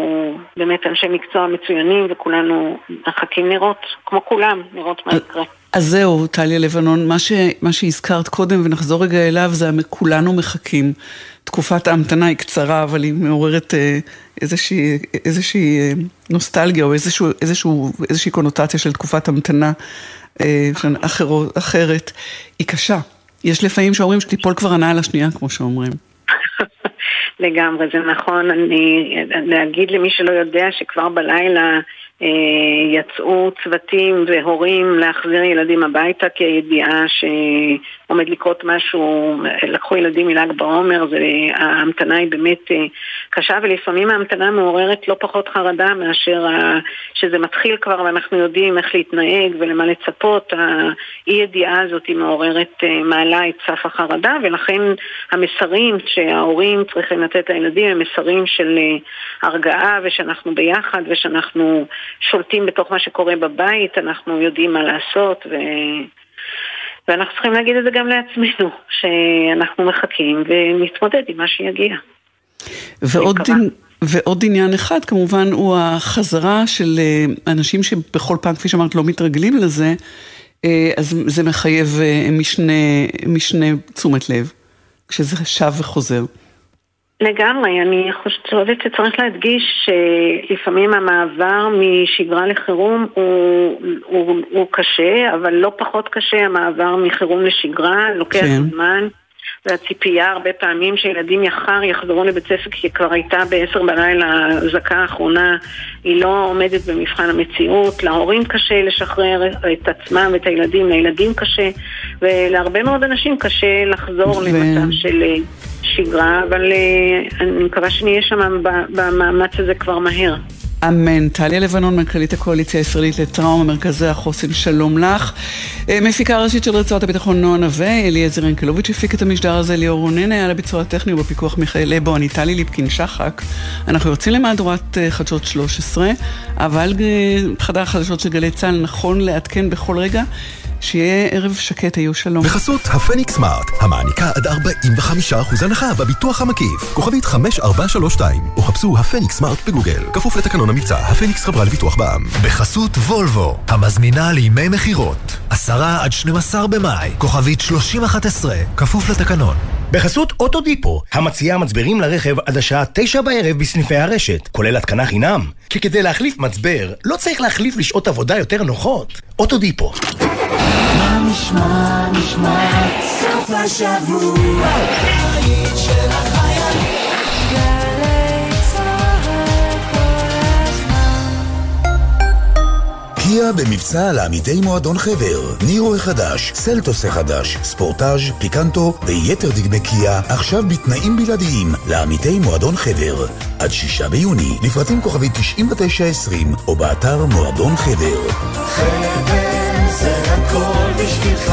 באמת אנשי מקצוע מצוינים, וכולנו מחכים לראות, כמו כולם, לראות מה יקרה. אז זהו, טליה לבנון, מה, ש, מה שהזכרת קודם, ונחזור רגע אליו, זה כולנו מחכים. תקופת ההמתנה היא קצרה, אבל היא מעוררת אה, איזושהי, איזושהי אה, נוסטלגיה או איזשהו, איזשהו, איזושהי קונוטציה של תקופת המתנה. אחרת, היא קשה. יש לפעמים שאומרים שתיפול כבר הנאה לשנייה, כמו שאומרים. לגמרי, זה נכון. אני, להגיד למי שלא יודע שכבר בלילה יצאו צוותים והורים להחזיר ילדים הביתה כי הידיעה שעומד לקרות משהו, לקחו ילדים מל"ג בעומר, ההמתנה היא באמת אה, קשה ולפעמים ההמתנה מעוררת לא פחות חרדה מאשר שזה מתחיל כבר ואנחנו יודעים איך להתנהג ולמה לצפות, האי ידיעה הזאת היא מעוררת, אה, מעלה את סף החרדה ולכן המסרים שההורים צריכים לתת לילדים הם מסרים של הרגעה ושאנחנו ביחד ושאנחנו שולטים בתוך מה שקורה בבית, אנחנו יודעים מה לעשות ו... ואנחנו צריכים להגיד את זה גם לעצמנו, שאנחנו מחכים ונתמודד עם מה שיגיע. ועוד, דין, ועוד עניין אחד כמובן הוא החזרה של אה, אנשים שבכל פעם, כפי שאמרת, לא מתרגלים לזה, אה, אז זה מחייב אה, משנה, משנה תשומת לב, כשזה שב וחוזר. לגמרי, אני חושבת שצריך להדגיש שלפעמים המעבר משגרה לחירום הוא, הוא, הוא קשה, אבל לא פחות קשה המעבר מחירום לשגרה, לוקח כן. זמן. והציפייה הרבה פעמים שילדים יחר יחזרו לבית ספר כי כבר הייתה בעשר בלילה הזעקה האחרונה, היא לא עומדת במבחן המציאות. להורים קשה לשחרר את עצמם ואת הילדים, לילדים קשה, ולהרבה מאוד אנשים קשה לחזור ו... למצב של אה, שגרה, אבל אה, אני מקווה שנהיה שם במאמץ הזה כבר מהר. אמן. טליה לבנון, מנכ"לית הקואליציה הישראלית לטראומה, מרכזי החוסן, שלום לך. אה, מפיקה ראשית של רצועת הביטחון נועה נווה, אליעזר ינקלוביץ' הפיק את המשדר הזה, ליאור רונן היה לביצוע הטכני ובפיקוח מיכאל אבו, אני טלי ליפקין שחק. אנחנו יוצאים למהדורת אה, חדשות 13, אבל חדר החדשות של גלי צה"ל נכון לעדכן בכל רגע. שיהיה ערב שקט, היו שלום. בחסות הפניקס סמארט, המעניקה עד 45% הנחה בביטוח המקיף. כוכבית 5432, או חפשו הפניקס סמארט בגוגל. כפוף לתקנון המבצע, הפניקס חברה לביטוח בע"מ. בחסות וולבו, המזמינה לימי מכירות. 10 עד 12 במאי, כוכבית 3011, כפוף לתקנון. בחסות אוטודיפו, המציעה מצברים לרכב עד השעה 9 בערב בסניפי הרשת, כולל התקנה חינם. כי כדי להחליף מצבר, לא צריך להחליף לשעות עבודה יותר נוחות. אוטודיפו. מה נשמע, נשמע, סוף השבוע, קיה במבצע לעמיתי מועדון חבר. נירו החדש, סלטוס החדש, ספורטאז', פיקנטו ויתר דגמי קיה עכשיו בתנאים בלעדיים לעמיתי מועדון חבר. עד שישה ביוני, לפרטים כוכבי 9920 או באתר מועדון חבר. חבר זה הכל בשבילך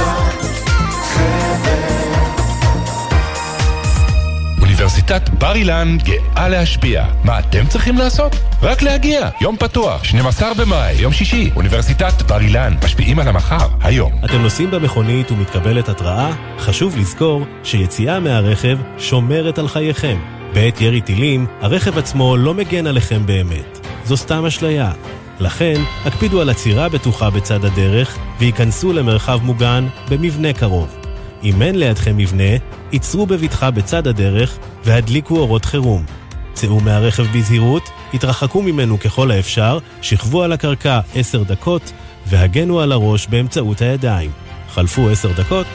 אוניברסיטת בר אילן גאה להשפיע. מה אתם צריכים לעשות? רק להגיע. יום פתוח, 12 במאי, יום שישי, אוניברסיטת בר אילן. משפיעים על המחר, היום. אתם נוסעים במכונית ומתקבלת התראה? חשוב לזכור שיציאה מהרכב שומרת על חייכם. בעת ירי טילים, הרכב עצמו לא מגן עליכם באמת. זו סתם אשליה. לכן, הקפידו על עצירה בטוחה בצד הדרך, וייכנסו למרחב מוגן במבנה קרוב. אם אין לידכם מבנה, עצרו בבטחה בצד הדרך והדליקו אורות חירום. צאו מהרכב בזהירות, התרחקו ממנו ככל האפשר, שכבו על הקרקע עשר דקות והגנו על הראש באמצעות הידיים. חלפו עשר דקות,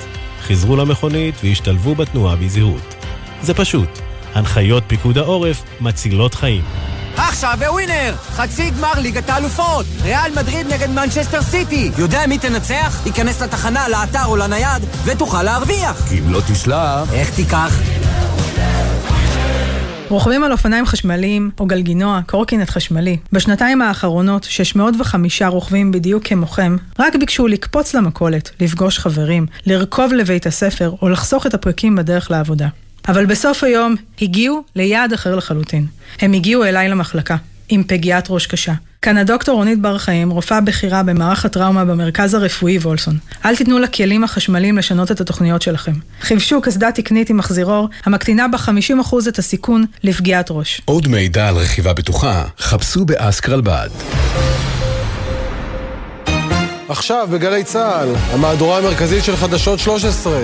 חזרו למכונית והשתלבו בתנועה בזהירות. זה פשוט. הנחיות פיקוד העורף מצילות חיים. עכשיו בווינר! חצי גמר ליגת האלופות! ריאל מדריד נגד מנצ'סטר סיטי! יודע מי תנצח? ייכנס לתחנה, לאתר או לנייד, ותוכל להרוויח! כי אם לא תשלח... איך תיקח? רוכבים על אופניים חשמליים או גלגינוע, קורקינט חשמלי. בשנתיים האחרונות, 605 רוכבים בדיוק כמוכם, רק ביקשו לקפוץ למכולת, לפגוש חברים, לרכוב לבית הספר או לחסוך את הפרקים בדרך לעבודה. אבל בסוף היום הגיעו ליעד אחר לחלוטין. הם הגיעו אליי למחלקה, עם פגיעת ראש קשה. כאן הדוקטור רונית בר חיים, רופאה בכירה במערך הטראומה במרכז הרפואי וולסון. אל תיתנו לכלים החשמליים לשנות את התוכניות שלכם. חיפשו קסדה תקנית עם מחזירור, המקטינה ב-50% את הסיכון לפגיעת ראש. עוד מידע על רכיבה בטוחה, חפשו באסקרלבד. עכשיו בגלי צה"ל, המהדורה המרכזית של חדשות 13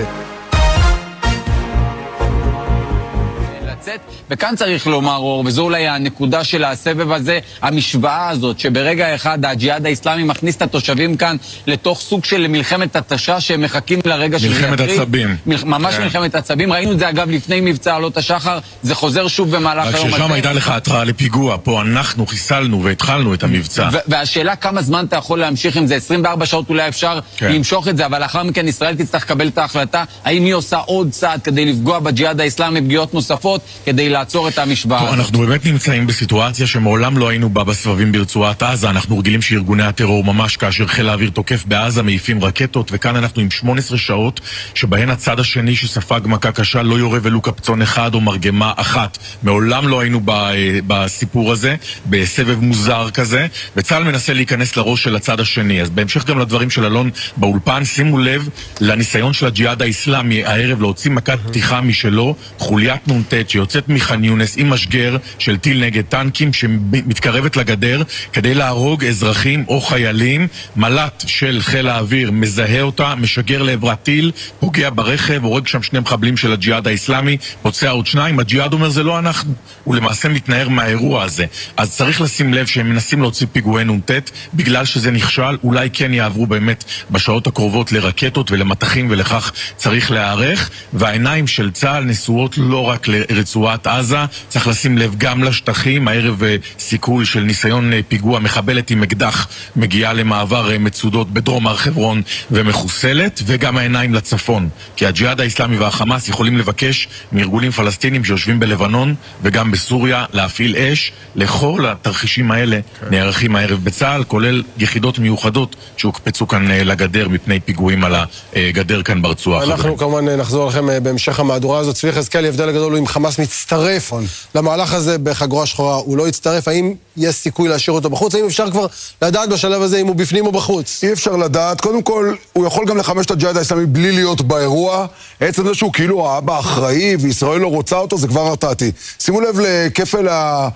לצאת, וכאן צריך לומר, אור, וזו אולי הנקודה של הסבב הזה, המשוואה הזאת, שברגע אחד הג'יהאד האיסלאמי מכניס את התושבים כאן לתוך סוג של מלחמת התשה, שהם מחכים לרגע יקריא. מלחמת עצבים. ממש כן. מלחמת עצבים. ראינו את זה אגב לפני מבצע עלות השחר, זה חוזר שוב במהלך היום הזה. רק ששם הייתה לך התראה לפיגוע, פה אנחנו חיסלנו והתחלנו את המבצע. והשאלה כמה זמן אתה יכול להמשיך עם זה, 24 שעות אולי אפשר כן. למשוך את זה, אבל לאחר מכן ישראל תצטרך לקבל את ההחלטה, האם היא עושה עוד צעד כדי לפגוע בג'יהאד האסלאמי פגיעות נוספות, כדי לעצור את המשוואה. טוב, אנחנו באמת נמצאים בסיטואציה שמעולם לא היינו בה בסבבים ברצועת עזה. אנחנו רגילים שארגוני הטרור ממש כאשר חיל האוויר תוקף בעזה מעיפים רקטות, וכאן אנחנו עם 18 שעות שבהן הצד השני שספג מכה קשה לא יורה ולו קפצון אחד או מרגמה אחת. מעולם לא היינו אה, בסיפור הזה, בסבב מוזר כזה, וצה"ל מנסה להיכנס לראש של הצד השני. אז בהמשך גם לדברים של אלון באולפן, שימו לב לניסיון של הג'יהאד האיסלאמי הערב להוציא מכת פתיחה משלו, חוליית נ"ט שיוצאת מח'אן יונס עם משגר של טיל נגד טנקים שמתקרבת לגדר כדי להרוג אזרחים או חיילים. מל"ט של חיל האוויר מזהה אותה, משגר לעברה טיל, פוגע ברכב, הורג שם שני מחבלים של הג'יהאד האיסלאמי, פוצע עוד שניים. הג'יהאד אומר זה לא אנחנו, הוא למעשה מתנער מהאירוע הזה. אז צריך לשים לב שהם מנסים להוציא פיגועי נ"ט, בגלל שזה נכשל, אולי כן יעברו באמת בשעות הקרובות לרקטות ולמטחים ולכך צריך להיערך, והעיניים של צה"ל נשואות לא רק לרצועת עזה, צריך לשים לב גם לשטחים, הערב אה, סיכול של ניסיון אה, פיגוע מחבלת עם אקדח מגיעה למעבר אה, מצודות בדרום הר חברון ומחוסלת, וגם העיניים לצפון, כי הג'יהאד האיסלאמי והחמאס יכולים לבקש מארגונים פלסטינים שיושבים בלבנון וגם בסוריה להפעיל אש לכל התרחישים האלה כן. נערכים הערב בצה"ל, כולל יחידות מיוחדות שהוקפצו כאן לגדר מפני פיגועים על הגדר כאן ברצועה. אנחנו כמובן נחזור לכם בהמשך המהדורה הזאת. צבי יחזקאלי, ההבדל הגדול הוא אם חמאס מצטרף. למהלך הזה בחגורה שחורה, הוא לא יצטרף, האם יש סיכוי להשאיר אותו בחוץ? האם אפשר כבר לדעת בשלב הזה אם הוא בפנים או בחוץ? אי אפשר לדעת. קודם כל, הוא יכול גם לחמש את הג'יהאד האסלאמי בלי להיות באירוע. עצם זה שהוא כאילו האבא אחראי וישראל לא רוצה אותו, זה כבר הרתעתי. שימו לב לכפל ה...